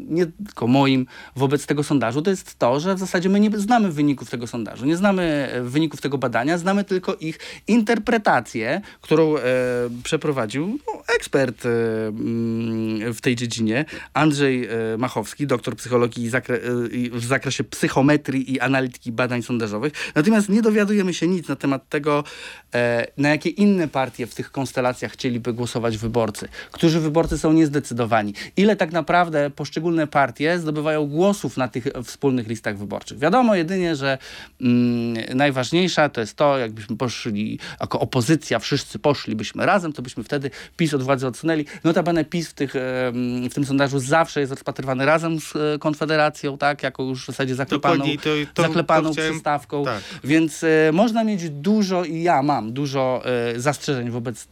nie tylko moim, wobec tego sondażu, to jest to, że w zasadzie my nie znamy wyników tego sondażu, nie znamy wyników tego badania, znamy tylko ich interpretację, którą przeprowadził no, ekspert e, mm, w tej dziedzinie, Andrzej e, Machowski, doktor psychologii e, w zakresie psychometrii i analityki badań sondażowych. Natomiast nie dowiadujemy się nic na temat tego, na jakie inne partie w tych konstelacjach chcieliby głosować wyborcy, którzy wyborcy są niezdecydowani, ile tak naprawdę poszczególne partie zdobywają głosów na tych wspólnych listach wyborczych. Wiadomo jedynie, że mm, najważniejsza to jest to, jakbyśmy poszli jako opozycja, wszyscy poszlibyśmy razem, to byśmy wtedy PiS od władzy odsunęli. Notabene PiS w, tych, w tym sondażu zawsze jest rozpatrywany razem z e, Konfederacją, tak, jako już w zasadzie zaklepaną, to- to- zaklepaną to chciałem- przystawką. tak. Więc e, można mieć dużo i ja mam dużo e, zastrzeżeń wobec e,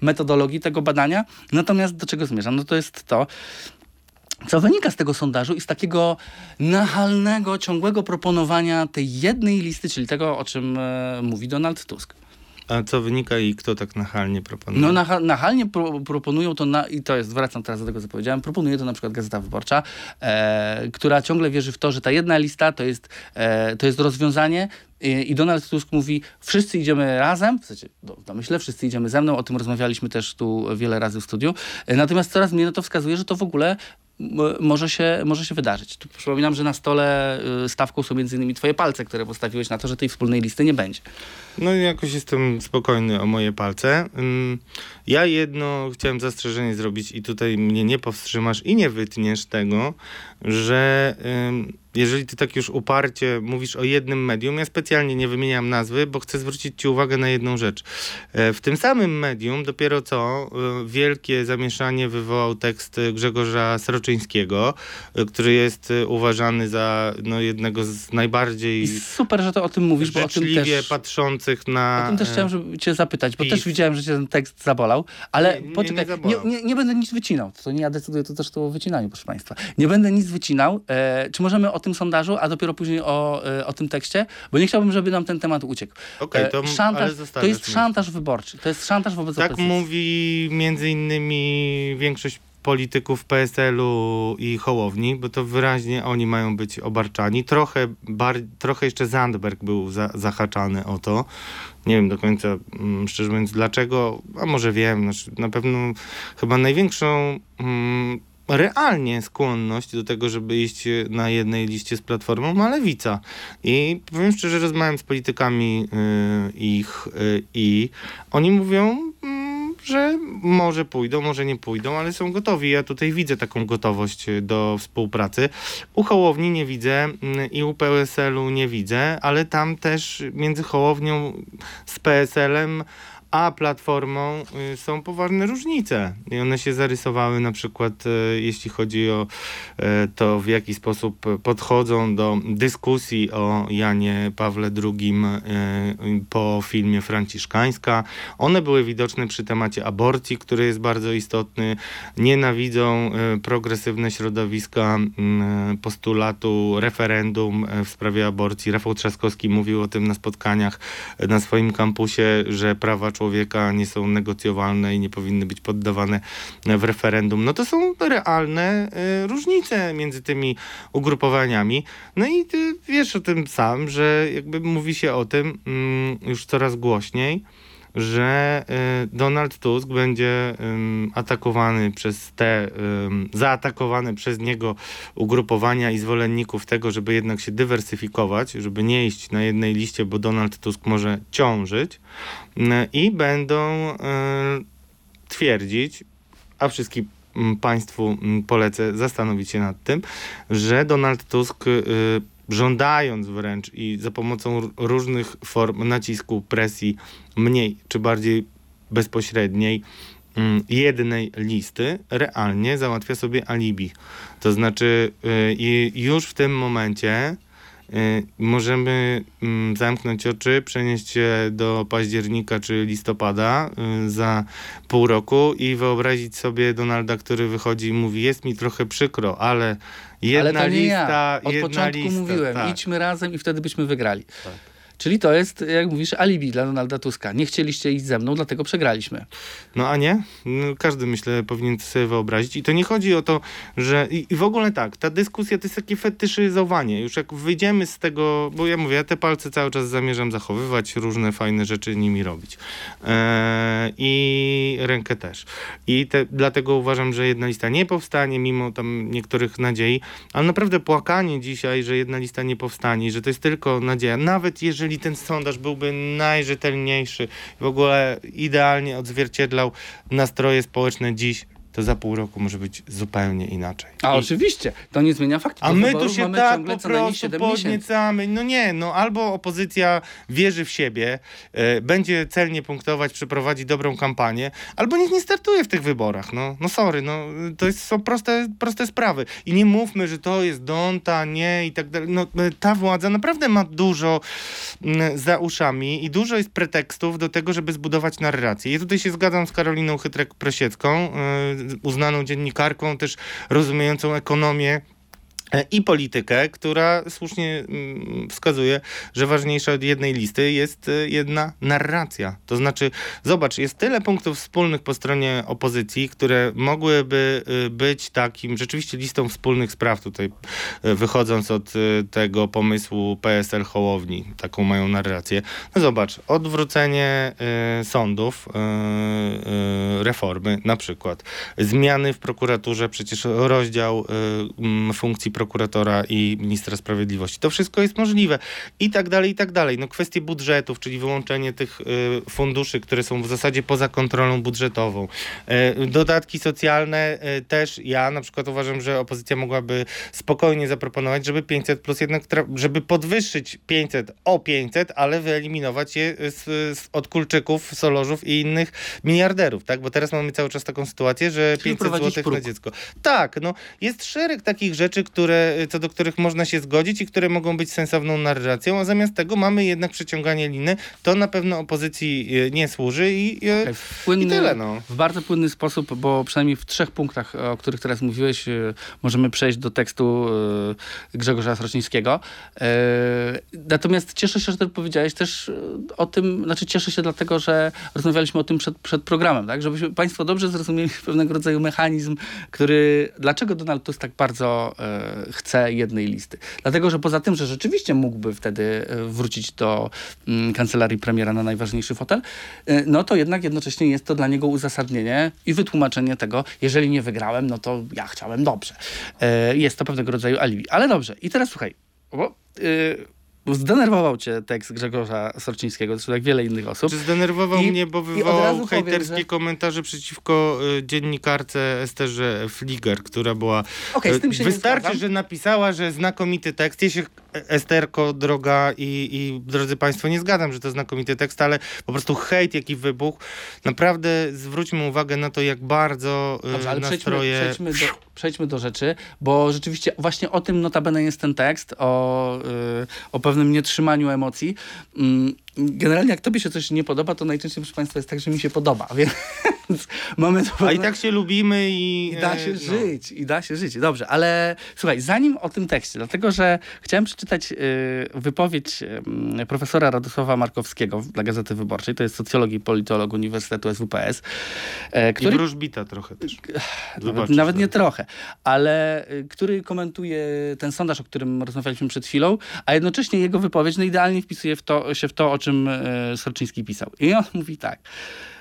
metodologii tego badania. Natomiast do czego zmierzam? No to jest to, co wynika z tego sondażu i z takiego nachalnego, ciągłego proponowania tej jednej listy, czyli tego, o czym mówi Donald Tusk. A co wynika i kto tak nachalnie proponuje? No nacha- nachalnie pro, proponują to, na, i to jest, wracam teraz do tego, co powiedziałem, proponuje to na przykład Gazeta Wyborcza, e, która ciągle wierzy w to, że ta jedna lista to jest, e, to jest rozwiązanie i, Donald Tusk mówi, wszyscy idziemy razem, w sensie, do, domyślę, wszyscy idziemy ze mną, o tym rozmawialiśmy też tu wiele razy w studiu, e, natomiast coraz mniej na to wskazuje, że to w ogóle może się, może się wydarzyć. Tu przypominam, że na stole y, stawką są między innymi twoje palce, które postawiłeś na to, że tej wspólnej listy nie będzie. No i jakoś jestem spokojny o moje palce. Ja jedno chciałem zastrzeżenie zrobić i tutaj mnie nie powstrzymasz i nie wytniesz tego, że jeżeli ty tak już uparcie mówisz o jednym medium, ja specjalnie nie wymieniam nazwy, bo chcę zwrócić ci uwagę na jedną rzecz. E, w tym samym medium dopiero co e, wielkie zamieszanie wywołał tekst Grzegorza Sroczyńskiego, e, który jest uważany za no, jednego z najbardziej I super, że to o tym mówisz, bo o tym też... patrzących na... O tym też chciałem żeby cię zapytać, bo PiS. też widziałem, że cię ten tekst zabolał, ale Nie, nie, nie poczekaj, nie, zabolał. nie, nie będę nic wycinał. To nie ja decyduję to też to o wycinaniu, proszę Państwa. Nie będę nic wycinał. E, czy możemy o tym sondażu, a dopiero później o, e, o tym tekście? Bo nie chciałbym, żeby nam ten temat uciekł. Okej, E, to szantaż, to jest szantaż wyborczy. To jest szantaż wobec Tak opozycji. mówi między innymi większość polityków PSL-u i Hołowni, bo to wyraźnie oni mają być obarczani. Trochę, bar, trochę jeszcze Zandberg był za, zahaczany o to. Nie wiem do końca, mm, szczerze mówiąc, dlaczego, a może wiem, znaczy, na pewno chyba największą mm, realnie skłonność do tego, żeby iść na jednej liście z Platformą ma Lewica. I powiem szczerze, rozmawiam z politykami y, ich y, i oni mówią, mm, że może pójdą, może nie pójdą, ale są gotowi. Ja tutaj widzę taką gotowość y, do współpracy. U Hołowni nie widzę mm, i u PSL-u nie widzę, ale tam też między Hołownią z PSL-em a Platformą y, są poważne różnice. I one się zarysowały na przykład, y, jeśli chodzi o y, to, w jaki sposób podchodzą do dyskusji o Janie Pawle II po filmie Franciszkańska. One były widoczne przy temacie aborcji, który jest bardzo istotny. Nienawidzą progresywne środowiska postulatu referendum w sprawie aborcji. Rafał Trzaskowski mówił o tym na spotkaniach na swoim kampusie, że prawa człowieka nie są negocjowalne i nie powinny być poddawane w referendum. No to są realne y, różnice między tymi ugrupowaniami. No i ty wiesz o tym sam, że jakby mówi się o tym mm, już coraz głośniej, że y, Donald Tusk będzie atakowany przez te, zaatakowane przez niego ugrupowania i zwolenników tego, żeby jednak się dywersyfikować, żeby nie iść na jednej liście, bo Donald Tusk może ciążyć y, i będą y, twierdzić, a wszystkim mm, Państwu polecę zastanowić się nad tym, że Donald Tusk, żądając wręcz i za pomocą różnych form nacisku, presji, mniej czy bardziej bezpośredniej, mm, jednej listy, realnie załatwia sobie alibi. To znaczy, y, już w tym momencie możemy mm, zamknąć oczy, przenieść się do października czy listopada y, za pół roku i wyobrazić sobie Donalda, który wychodzi i mówi: Jest mi trochę przykro, ale jedna Ale to nie lista. ja. Od jedna początku lista, mówiłem, tak. idźmy razem i wtedy byśmy wygrali. Tak. Czyli to jest, jak mówisz, alibi dla Donalda Tuska. Nie chcieliście iść ze mną, dlatego przegraliśmy. No a nie? No, każdy myślę powinien sobie wyobrazić. I to nie chodzi o to, że. I, I w ogóle tak, ta dyskusja to jest takie fetyszyzowanie. Już jak wyjdziemy z tego, bo ja mówię, ja te palce cały czas zamierzam zachowywać, różne fajne rzeczy nimi robić. Eee, I rękę też. I te, dlatego uważam, że jedna lista nie powstanie, mimo tam niektórych nadziei, ale naprawdę płakanie dzisiaj, że jedna lista nie powstanie, że to jest tylko nadzieja, nawet jeżeli ten sondaż byłby najrzetelniejszy, w ogóle idealnie odzwierciedlał nastroje społeczne dziś, to za pół roku może być zupełnie inaczej. A I- oczywiście, to nie zmienia faktu. a my tu się tak po prostu 7 miesięcy. podniecamy. No nie, no albo opozycja wierzy w siebie, e, będzie celnie punktować, przeprowadzi dobrą kampanię, albo niech nie startuje w tych wyborach. No, no sorry, no to jest, są proste, proste sprawy. I nie mówmy, że to jest Donta, nie i tak dalej. No, e, ta władza naprawdę ma dużo mm, za uszami i dużo jest pretekstów do tego, żeby zbudować narrację. Ja tutaj się zgadzam z Karoliną Chytrek-Prosiecką, e, uznaną dziennikarką, też rozumiejącą ekonomię i politykę, która słusznie mm, wskazuje, że ważniejsza od jednej listy jest e, jedna narracja. To znaczy, zobacz, jest tyle punktów wspólnych po stronie opozycji, które mogłyby e, być takim rzeczywiście listą wspólnych spraw tutaj, e, wychodząc od e, tego pomysłu PSL Hołowni, taką mają narrację. No zobacz, odwrócenie e, sądów, e, e, reformy na przykład, zmiany w prokuraturze, przecież rozdział e, funkcji prokuratora i ministra sprawiedliwości. To wszystko jest możliwe. I tak dalej, i tak dalej. No kwestie budżetów, czyli wyłączenie tych y, funduszy, które są w zasadzie poza kontrolą budżetową. Y, dodatki socjalne y, też ja na przykład uważam, że opozycja mogłaby spokojnie zaproponować, żeby 500 plus jednak, żeby podwyższyć 500 o 500, ale wyeliminować je z, z, od kulczyków, solożów i innych miliarderów, tak? Bo teraz mamy cały czas taką sytuację, że Czyli 500 prowadzić zł na dziecko. Tak, no jest szereg takich rzeczy, które, co do których można się zgodzić i które mogą być sensowną narracją, a zamiast tego mamy jednak przeciąganie liny. To na pewno opozycji e, nie służy i, e, Okej, w płynny, i tyle, no. W bardzo płynny sposób, bo przynajmniej w trzech punktach, o których teraz mówiłeś, e, możemy przejść do tekstu e, Grzegorza Sroczyńskiego. E, Natomiast cieszę się, że ty powiedziałeś też e, o tym, znaczy cieszę się dlatego, że rozmawialiśmy o tym przed, przed programem, tak? Żebyśmy Państwo dobrze zrozumieli pewnego rodzaju mechanizm, który, dlaczego Donald Tusk tak bardzo e, chce jednej listy. Dlatego, że poza tym, że rzeczywiście mógłby wtedy e, wrócić do mm, kancelarii premiera na najważniejszy fotel, e, no to jednak jednocześnie jest to dla niego uzasadnienie i wytłumaczenie tego, jeżeli nie wygrałem, no to ja chciałem dobrze. E, jest to pewnego rodzaju alibi. Ale dobrze, i teraz słuchaj, bo zdenerwował cię tekst Grzegorza Sorczyńskiego, zresztą jak wiele innych osób. Czy zdenerwował I- mnie, bo wywołał powiem, hejterskie że- komentarze przeciwko y, dziennikarce Esterze Fliger, która była... Nie Wystarczy, że napisała, że znakomity tekst. Ja się, e, Esterko, droga i, i drodzy Państwo, nie zgadzam, że to znakomity tekst, ale po prostu hejt, jaki wybuchł. Naprawdę zwróćmy uwagę na to, jak bardzo y, Dobrze, ale przejdźmy, nastroje... przejdźmy, do, przejdźmy do rzeczy, bo rzeczywiście właśnie o tym notabene jest ten tekst, o, y, o pewnym nietrzymaniu emocji. Mm, Generalnie jak tobie się coś nie podoba, to najczęściej, proszę Państwa, jest tak, że mi się podoba, więc mamy to A i tak się lubimy i... i da e, się no. żyć, i da się żyć. Dobrze, ale słuchaj, zanim o tym tekście, dlatego że chciałem przeczytać y, wypowiedź y, profesora Radosława Markowskiego dla Gazety Wyborczej, to jest socjolog i politolog Uniwersytetu SWPS, e, I który wróżbita trochę też. nawet, nawet nie że- trochę, ale y, który komentuje ten sondaż, o którym rozmawialiśmy przed chwilą, a jednocześnie jego wypowiedź no, idealnie wpisuje w to, się w to, o czym y, Sorczyński pisał. I on mówi tak.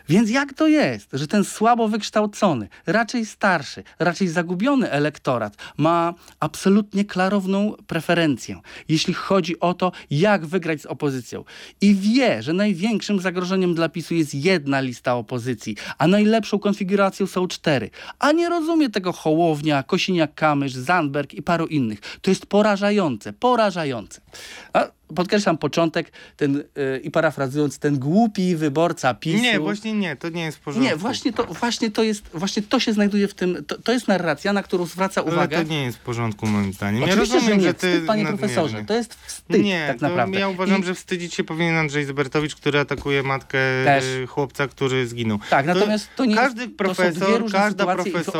Więc jak to jest, że ten słabo wykształcony, raczej starszy, raczej zagubiony elektorat ma absolutnie klarowną preferencję, jeśli chodzi o to, jak wygrać z opozycją. I wie, że największym zagrożeniem dla PiSu jest jedna lista opozycji, a najlepszą konfiguracją są cztery. A nie rozumie tego Hołownia, Kosiniak-Kamysz, Zandberg i paru innych. To jest porażające, porażające. A podkreślam początek ten, yy, i parafrazując, ten głupi wyborca PiSu. Nie, właśnie nie, to nie jest w porządku. Nie, właśnie to, właśnie to jest, właśnie to się znajduje w tym, to, to jest narracja, na którą zwraca Ale uwagę. to nie jest w porządku moim zdaniem. Oczywiście, ja rozumiem, że nie, że ty wstyd, panie nadmiernie. profesorze, to jest wstyd Nie, tak to naprawdę. ja uważam, I- że wstydzić się powinien Andrzej Zbertowicz, który atakuje matkę Też. y, chłopca, który zginął. Tak, natomiast to nie każdy jest, to profesor, różne każda profesorka-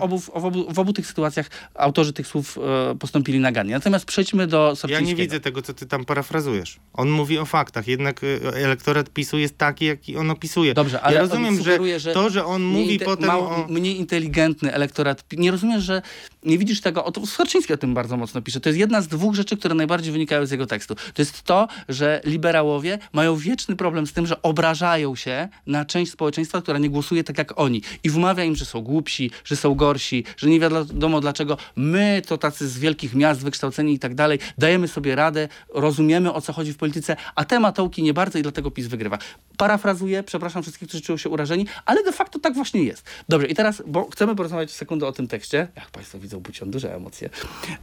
w, obu, w, obu, w obu tych sytuacjach autorzy tych słów e, postąpili nagannie. Natomiast przejdźmy do Ja Sorczyńskiego. nie widzę tego, co ty tam parafrazujesz. On mówi o faktach, jednak y, elektorat PiSu jest taki, jaki on opisuje. Dobrze, ale ja rozumiem, że, sugeruje, że to, że on mówi potem mało, o... mniej inteligentny elektorat. Nie rozumiesz, że nie widzisz tego. O, to Skorczyński o tym bardzo mocno pisze. To jest jedna z dwóch rzeczy, które najbardziej wynikają z jego tekstu. To jest to, że liberałowie mają wieczny problem z tym, że obrażają się na część społeczeństwa, która nie głosuje tak jak oni. I wmawia im, że są głupsi, że są gorsi, że nie wiadomo dlaczego my, to tacy z wielkich miast, wykształceni i tak dalej, dajemy sobie radę, rozumiemy o co chodzi w polityce, a te matołki nie bardzo i dlatego PiS wygrywa. Parafrazuję, przepraszam wszystkich, którzy czują się urażeni, ale de facto tak właśnie jest. Dobrze, i teraz, bo chcemy porozmawiać sekundę o tym tekście. Jak Państwo widzą, on duże emocje.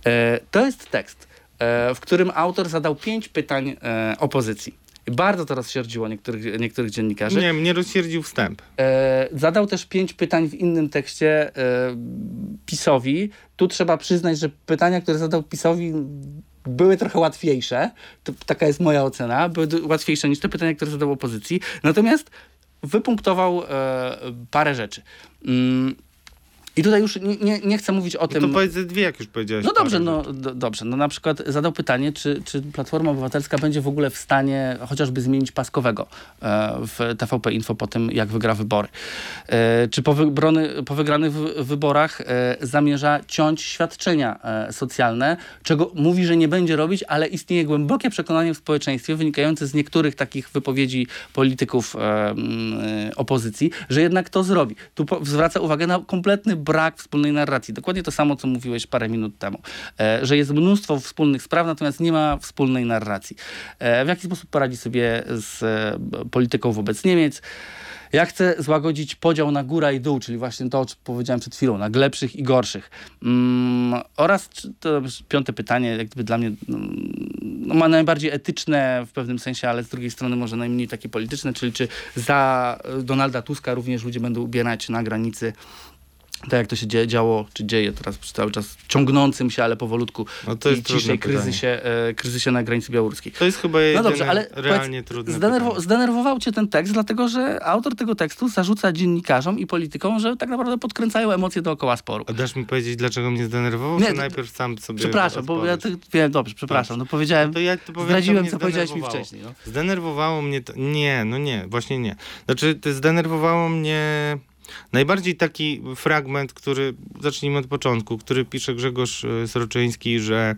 E, to jest tekst, e, w którym autor zadał pięć pytań e, opozycji. Bardzo to rozsierdziło niektórych, niektórych dziennikarzy. Nie, mnie rozsierdził wstęp. E, zadał też pięć pytań w innym tekście e, PiSowi. Tu trzeba przyznać, że pytania, które zadał PiSowi były trochę łatwiejsze. To, taka jest moja ocena. Były łatwiejsze niż te pytania, które zadał opozycji. Natomiast wypunktował e, parę rzeczy. Mm, I tutaj już nie, nie, nie chcę mówić o tym... To powiedz dwie, jak już powiedziałeś. No dobrze, no do, dobrze. No na przykład zadał pytanie, czy, czy Platforma Obywatelska będzie w ogóle w stanie chociażby zmienić Paskowego e, w TVP Info po tym, jak wygra wybory. E, czy po, wybrony, po wygranych wy- wyborach e, zamierza ciąć świadczenia socjalne, czego mówi, że nie będzie robić, ale istnieje głębokie przekonanie w społeczeństwie wynikające z niektórych takich wypowiedzi polityków opozycji, że jednak to zrobi. Tu zwraca uwagę na kompletny brak wspólnej narracji. Dokładnie to samo, co mówiłeś parę minut temu. E, że jest mnóstwo wspólnych spraw, natomiast nie ma wspólnej narracji. E, w jaki sposób poradzi sobie z e, polityką wobec Niemiec? Ja chcę złagodzić podział na góra i dół, czyli właśnie to, o czym powiedziałem przed chwilą, na lepszych i gorszych. Mm, oraz to piąte pytanie, jakby dla mnie no, ma najbardziej etyczne w pewnym sensie, ale z drugiej strony może najmniej takie polityczne, czyli czy za Donalda Tuska również ludzie będą ubierać na granicy tak jak to się dzieje, działo, czy dzieje teraz cały czas ciągnącym się, ale powolutku no to jest i ciszej kryzysie, e, kryzysie na granicy białoruskiej. To jest chyba no dobrze, ale realnie trudne zdenerwo Zdenerwował cię ten tekst, dlatego że autor tego tekstu zarzuca dziennikarzom i politykom, że tak naprawdę podkręcają emocje dookoła sporu. A dasz mi powiedzieć, dlaczego mnie zdenerwował? Nie, najpierw sam sobie Przepraszam, bo ja to, wiem, dobrze, przepraszam, no powiedziałem, no to ja to powiem, zdradziłem, co powiedziałeś mi wcześniej. No. Zdenerwowało mnie to, nie, no nie, właśnie nie. Znaczy, to zdenerwowało mnie Najbardziej taki fragment, który, zacznijmy od początku, który pisze Grzegorz e, Sroczyński, że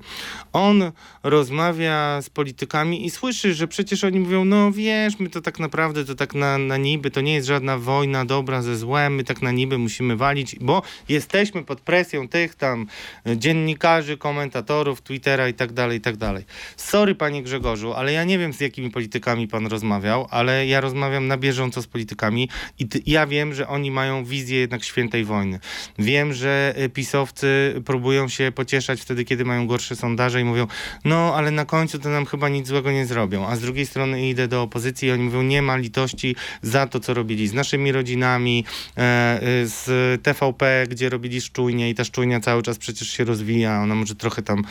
on rozmawia z politykami i słyszy, że przecież oni mówią, no wiesz, my to tak naprawdę, to tak na, na niby, to nie jest żadna wojna dobra ze złem, my tak na niby musimy walić, bo jesteśmy pod presją tych tam dziennikarzy, komentatorów, Twittera i tak dalej, i tak dalej. Sorry, panie Grzegorzu, ale ja nie wiem, z jakimi politykami pan rozmawiał, ale ja rozmawiam na bieżąco z politykami i ty, ja wiem, że oni mają mają wizję jednak świętej wojny. Wiem, że e, pisowcy próbują się pocieszać wtedy, kiedy mają gorsze sondaże i mówią, no ale na końcu to nam chyba nic złego nie zrobią. A z drugiej strony idę do opozycji i oni mówią, nie ma litości za to, co robili z naszymi rodzinami, e, e, z TVP, gdzie robili szczujnie i ta szczujnia cały czas przecież się rozwija, ona może trochę tam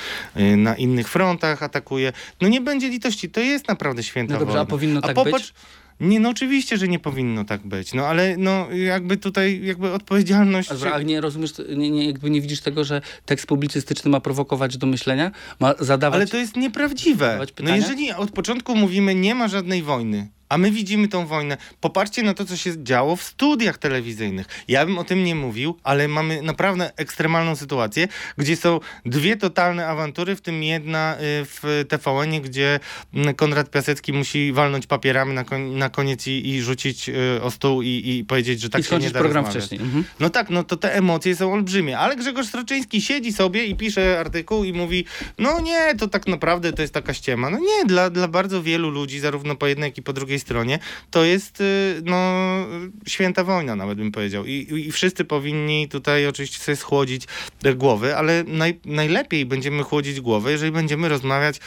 na innych frontach atakuje. No nie będzie litości, to jest naprawdę święta no dobrze, wojna. A powinno tak a popatrz, być? Nie, no oczywiście, że nie powinno tak być. No ale no jakby tutaj jakby odpowiedzialność... A nie rozumiesz, nie, nie, jakby nie widzisz tego, że tekst publicystyczny ma prowokować do myślenia? Ma zadawać... Ale to jest nieprawdziwe. No jeżeli od początku mówimy, nie ma żadnej wojny, a my widzimy tą wojnę. Popatrzcie na to, co się działo w studiach telewizyjnych. Ja bym o tym nie mówił, ale mamy naprawdę ekstremalną sytuację, gdzie są dwie totalne awantury, w tym jedna y, w tvn gdzie mm, Konrad Piasecki musi walnąć papierami na, kon na koniec i, i rzucić y, o stół i, i powiedzieć, że tak I się nie da program rozmawiać. wcześniej. Mhm. No tak, no to te emocje są olbrzymie, ale Grzegorz Stroczyński siedzi sobie i pisze artykuł i mówi, no nie, to tak naprawdę to jest taka ściema. No nie, dla, dla bardzo wielu ludzi, zarówno po jednej, jak i po drugiej drugiej stronie, to jest y, no, święta wojna, nawet bym powiedział. I, i wszyscy powinni tutaj oczywiście sobie schłodzić głowy, ale naj, najlepiej będziemy chłodzić głowy, jeżeli będziemy rozmawiać,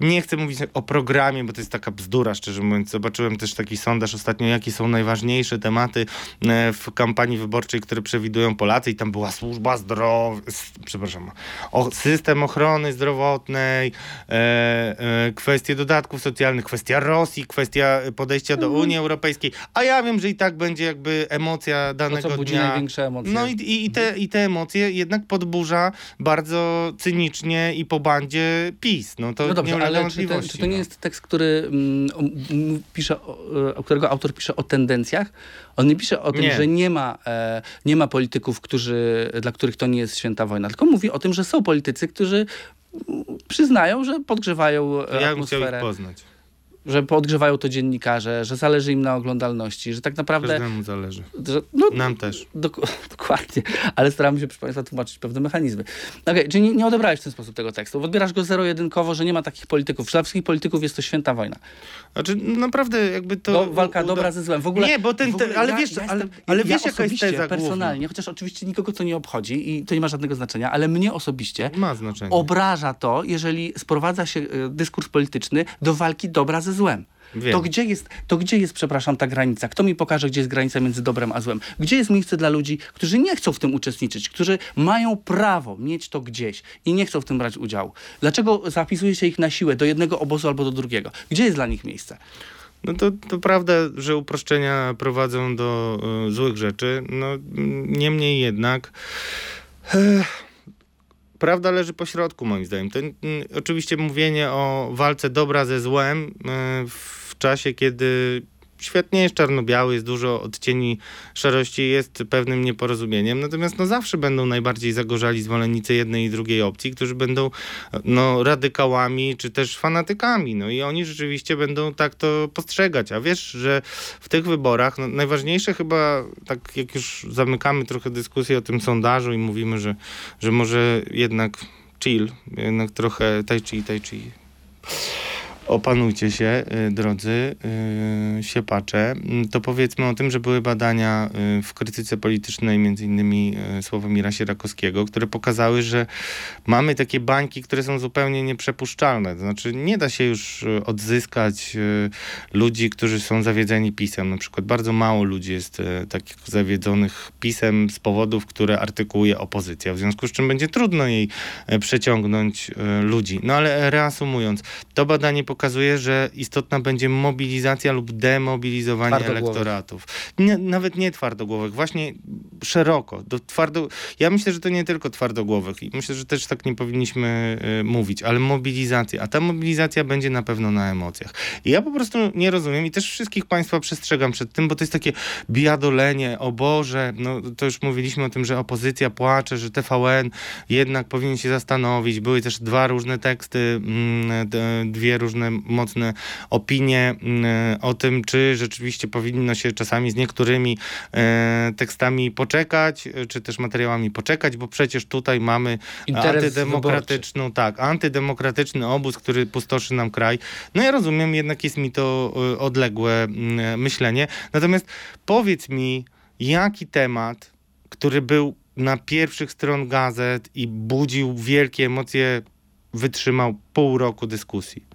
nie chcę mówić o programie, bo to jest taka bzdura, szczerze mówiąc. Zobaczyłem też taki sondaż ostatnio, jakie są najważniejsze tematy e, w kampanii wyborczej, które przewidują Polacy i tam była służba zdrowia, przepraszam, o, system ochrony zdrowotnej, e, e, kwestie dodatków socjalnych, kwestia Rosji, kwestia podejścia do mhm. Unii Europejskiej, a ja wiem, że i tak będzie jakby emocja danego to, co budzi dnia. największe emocje. No i, i, i, te, i te emocje jednak podburza bardzo cynicznie i po bandzie PiS. No to no dobrze, nie ale czy to, czy to nie no. jest tekst, który mm, pisze, o, którego autor pisze o tendencjach? On nie pisze o tym, nie. że nie ma, e, nie ma polityków, którzy, dla których to nie jest święta wojna, tylko mówi o tym, że są politycy, którzy mm, przyznają, że podgrzewają ja atmosferę. Ja bym chciał ich poznać że podgrzewają to dziennikarze, że zależy im na oglądalności, że tak naprawdę... Każdemu zależy. Że, no, Nam też. Dok dokładnie, ale staramy się, proszę Państwa, tłumaczyć pewne mechanizmy. Okay, czyli nie, nie odebrałeś w ten sposób tego tekstu. Odbierasz go zero-jedynkowo, że nie ma takich polityków. Dla wszystkich polityków jest to święta wojna. Znaczy, naprawdę jakby to... Do, walka uda... dobra ze złem. W ogóle, nie, bo ten... Ale ja, wiesz, ja ale, ale ja wiesz, jaka jest teza personalnie, główna. chociaż oczywiście nikogo to nie obchodzi i to nie ma żadnego znaczenia, ale mnie osobiście ma znaczenie. obraża to, jeżeli sprowadza się e, dyskurs polityczny do walki dobra ze złem. To gdzie, jest, to gdzie jest, przepraszam, ta granica? Kto mi pokaże, gdzie jest granica między dobrem a złem? Gdzie jest miejsce dla ludzi, którzy nie chcą w tym uczestniczyć, którzy mają prawo mieć to gdzieś i nie chcą w tym brać udziału? Dlaczego zapisuje się ich na siłę do jednego obozu albo do drugiego? Gdzie jest dla nich miejsce? No to, to prawda, że uproszczenia prowadzą do y, złych rzeczy. No, niemniej jednak. E, prawda leży po środku, moim zdaniem. To, oczywiście mówienie o walce dobra ze złem y, w czasie, kiedy świetnie jest czarno-biały, jest dużo odcieni szarości, jest pewnym nieporozumieniem. Natomiast no, zawsze będą najbardziej zagorzali zwolennicy jednej i drugiej opcji, którzy będą no, radykałami czy też fanatykami. No i oni rzeczywiście będą tak to postrzegać. A wiesz, że w tych wyborach no, najważniejsze chyba, tak jak już zamykamy trochę dyskusję o tym sondażu i mówimy, że, że może jednak chill, jednak trochę tai chi, tai chi Opanujcie się, y, drodzy yy, siepacze. Mm, to powiedzmy o tym, że były badania y, w krytyce politycznej, między innymi y, Sławomira Sierakowskiego, które pokazały, że mamy takie bańki, które są zupełnie nieprzepuszczalne. To znaczy nie da się już y, odzyskać y, ludzi, którzy są zawiedzeni pisem. Na przykład bardzo mało ludzi jest y, takich zawiedzonych pisem z powodów, które artykułuje opozycja. W związku z czym będzie trudno jej y, przeciągnąć y, ludzi. No ale reasumując, to badanie pokazuje, że istotna będzie mobilizacja lub demobilizowanie elektoratów. Nie, nawet nie twardogłowych, właśnie szeroko. Do twardo... Ja myślę, że to nie tylko twardogłowych i myślę, że też tak nie powinniśmy y, mówić, ale mobilizacja. A ta mobilizacja będzie na pewno na emocjach. I ja po prostu nie rozumiem i też wszystkich Państwa przestrzegam przed tym, bo to jest takie biadolenie, o Boże, no to już mówiliśmy o tym, że opozycja płacze, że TVN jednak powinien się zastanowić. Były też dwa różne teksty, mm, dwie różne mocne opinie mm, o tym, czy rzeczywiście powinno się czasami z niektórymi e, tekstami poczekać, czy też materiałami poczekać, bo przecież tutaj mamy Interes antydemokratyczną, tak, antydemokratyczny obóz, który pustoszy nam kraj. No ja rozumiem, jednak jest mi to e, odległe mm, myślenie. Natomiast powiedz mi, jaki temat, który był na pierwszych stron gazet i budził wielkie emocje, wytrzymał pół roku dyskusji?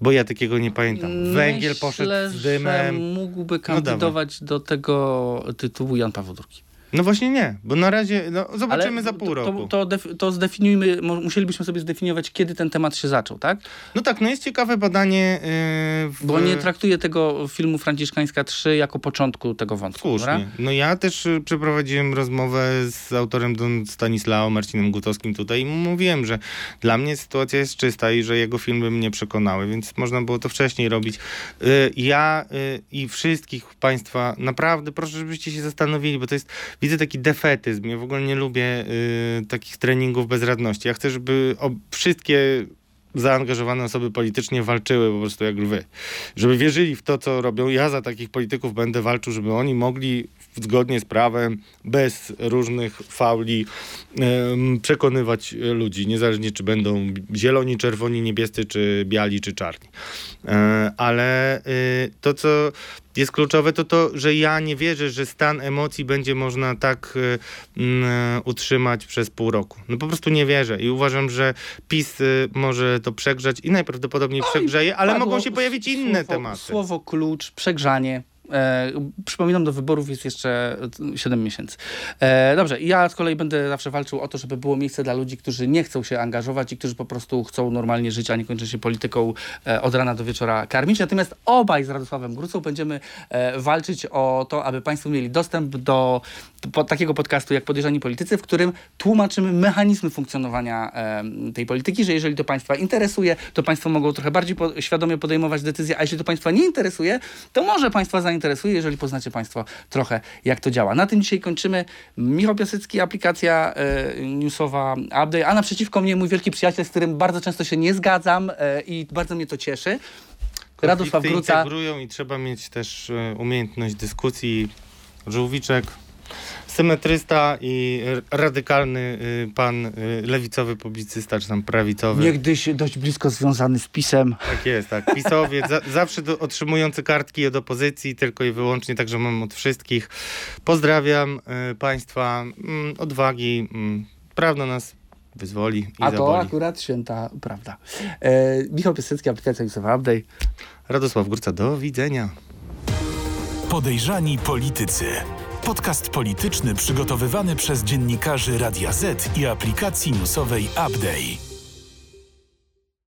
Bo ja takiego nie pamiętam. Węgiel Myślę, poszedł z Że dymem. mógłby dawaj. kandydować do tego tytułu Jan Paweł II. No właśnie nie, bo na razie, no zobaczymy Ale za pół to, roku. To, to, to zdefiniujmy, musielibyśmy sobie zdefiniować, kiedy ten temat się zaczął, tak? No tak, no jest ciekawe badanie yy, w... Bo nie traktuję tego filmu Franciszkańska 3 jako początku tego wątku. Słusznie. No ja też y, przeprowadziłem rozmowę z autorem Don Stanislao, Marcinem Gutowskim tutaj i mówiłem, że dla mnie sytuacja jest czysta i że jego filmy mnie przekonały, więc można było to wcześniej robić. Y, Ja y, i wszystkich państwa naprawdę proszę, żebyście się zastanowili, bo to jest, widzę taki defetyzm. Ja w ogóle nie lubię y, takich treningów bezradności. Ja chcę, żeby wszystkie zaangażowane osoby politycznie walczyły po prostu jak lwy. Żeby wierzyli w to, co robią. Ja za takich polityków będę walczył, żeby oni mogli zgodnie z prawem, bez różnych fauli przekonywać e, ludzi, niezależnie czy będą zieloni, czerwoni, niebiescy, czy biali, czy czarni. E, ale y, to, co jest kluczowe, to to, że ja nie wierzę, że stan emocji będzie można tak y, mm, utrzymać przez pół roku. No po prostu nie wierzę i uważam, że PiS y, może to przegrzać i najprawdopodobniej przegrzeje, ale Padło mogą się pojawić inne słowo, tematy. Słowo klucz, przegrzanie. E, przypominam, do wyborów jest jeszcze 7 miesięcy. E, dobrze, ja z kolei będę zawsze walczył o to, żeby było miejsce dla ludzi, którzy nie chcą się angażować i którzy po prostu chcą normalnie żyć, a nie kończą się polityką e, od rana do wieczora karmić. Natomiast obaj z Radosławem Grucą będziemy e, walczyć o to, aby Państwo mieli dostęp do, po, takiego podcastu jak Podejrzani Politycy, w którym tłumaczymy mechanizmy funkcjonowania em, tej polityki, że jeżeli to Państwa interesuje, to Państwo mogą trochę bardziej po, świadomie podejmować decyzje, a jeśli to Państwa nie interesuje, to może Państwa zainteresuje, jeżeli poznacie Państwo trochę, jak to działa. Na tym dzisiaj kończymy. Michał Piasecki, aplikacja e, newsowa Update, a naprzeciwko mnie mój wielki przyjaciel, z którym bardzo często się nie zgadzam e, i bardzo mnie to cieszy. Radosław Gruca. integrują i trzeba mieć też e, umiejętność dyskusji. Żółwiczek, symetrysta i radykalny y, pan y, lewicowy publicysta, czy tam prawicowy. Niegdyś dość blisko związany z pisem. Tak jest, tak. Pisowiec, za, zawsze do, otrzymujący kartki od opozycji, tylko i wyłącznie, także mam od wszystkich. Pozdrawiam y, państwa, mm, odwagi, mm, prawda nas wyzwoli i A to zaboli. akurat święta prawda. E, Michał Piasecki, aplikacja newsowa Update. Radosław Górca, do widzenia. Podejrzani politycy. Podcast polityczny przygotowywany przez dziennikarzy Radia Z i aplikacji newsowej Update.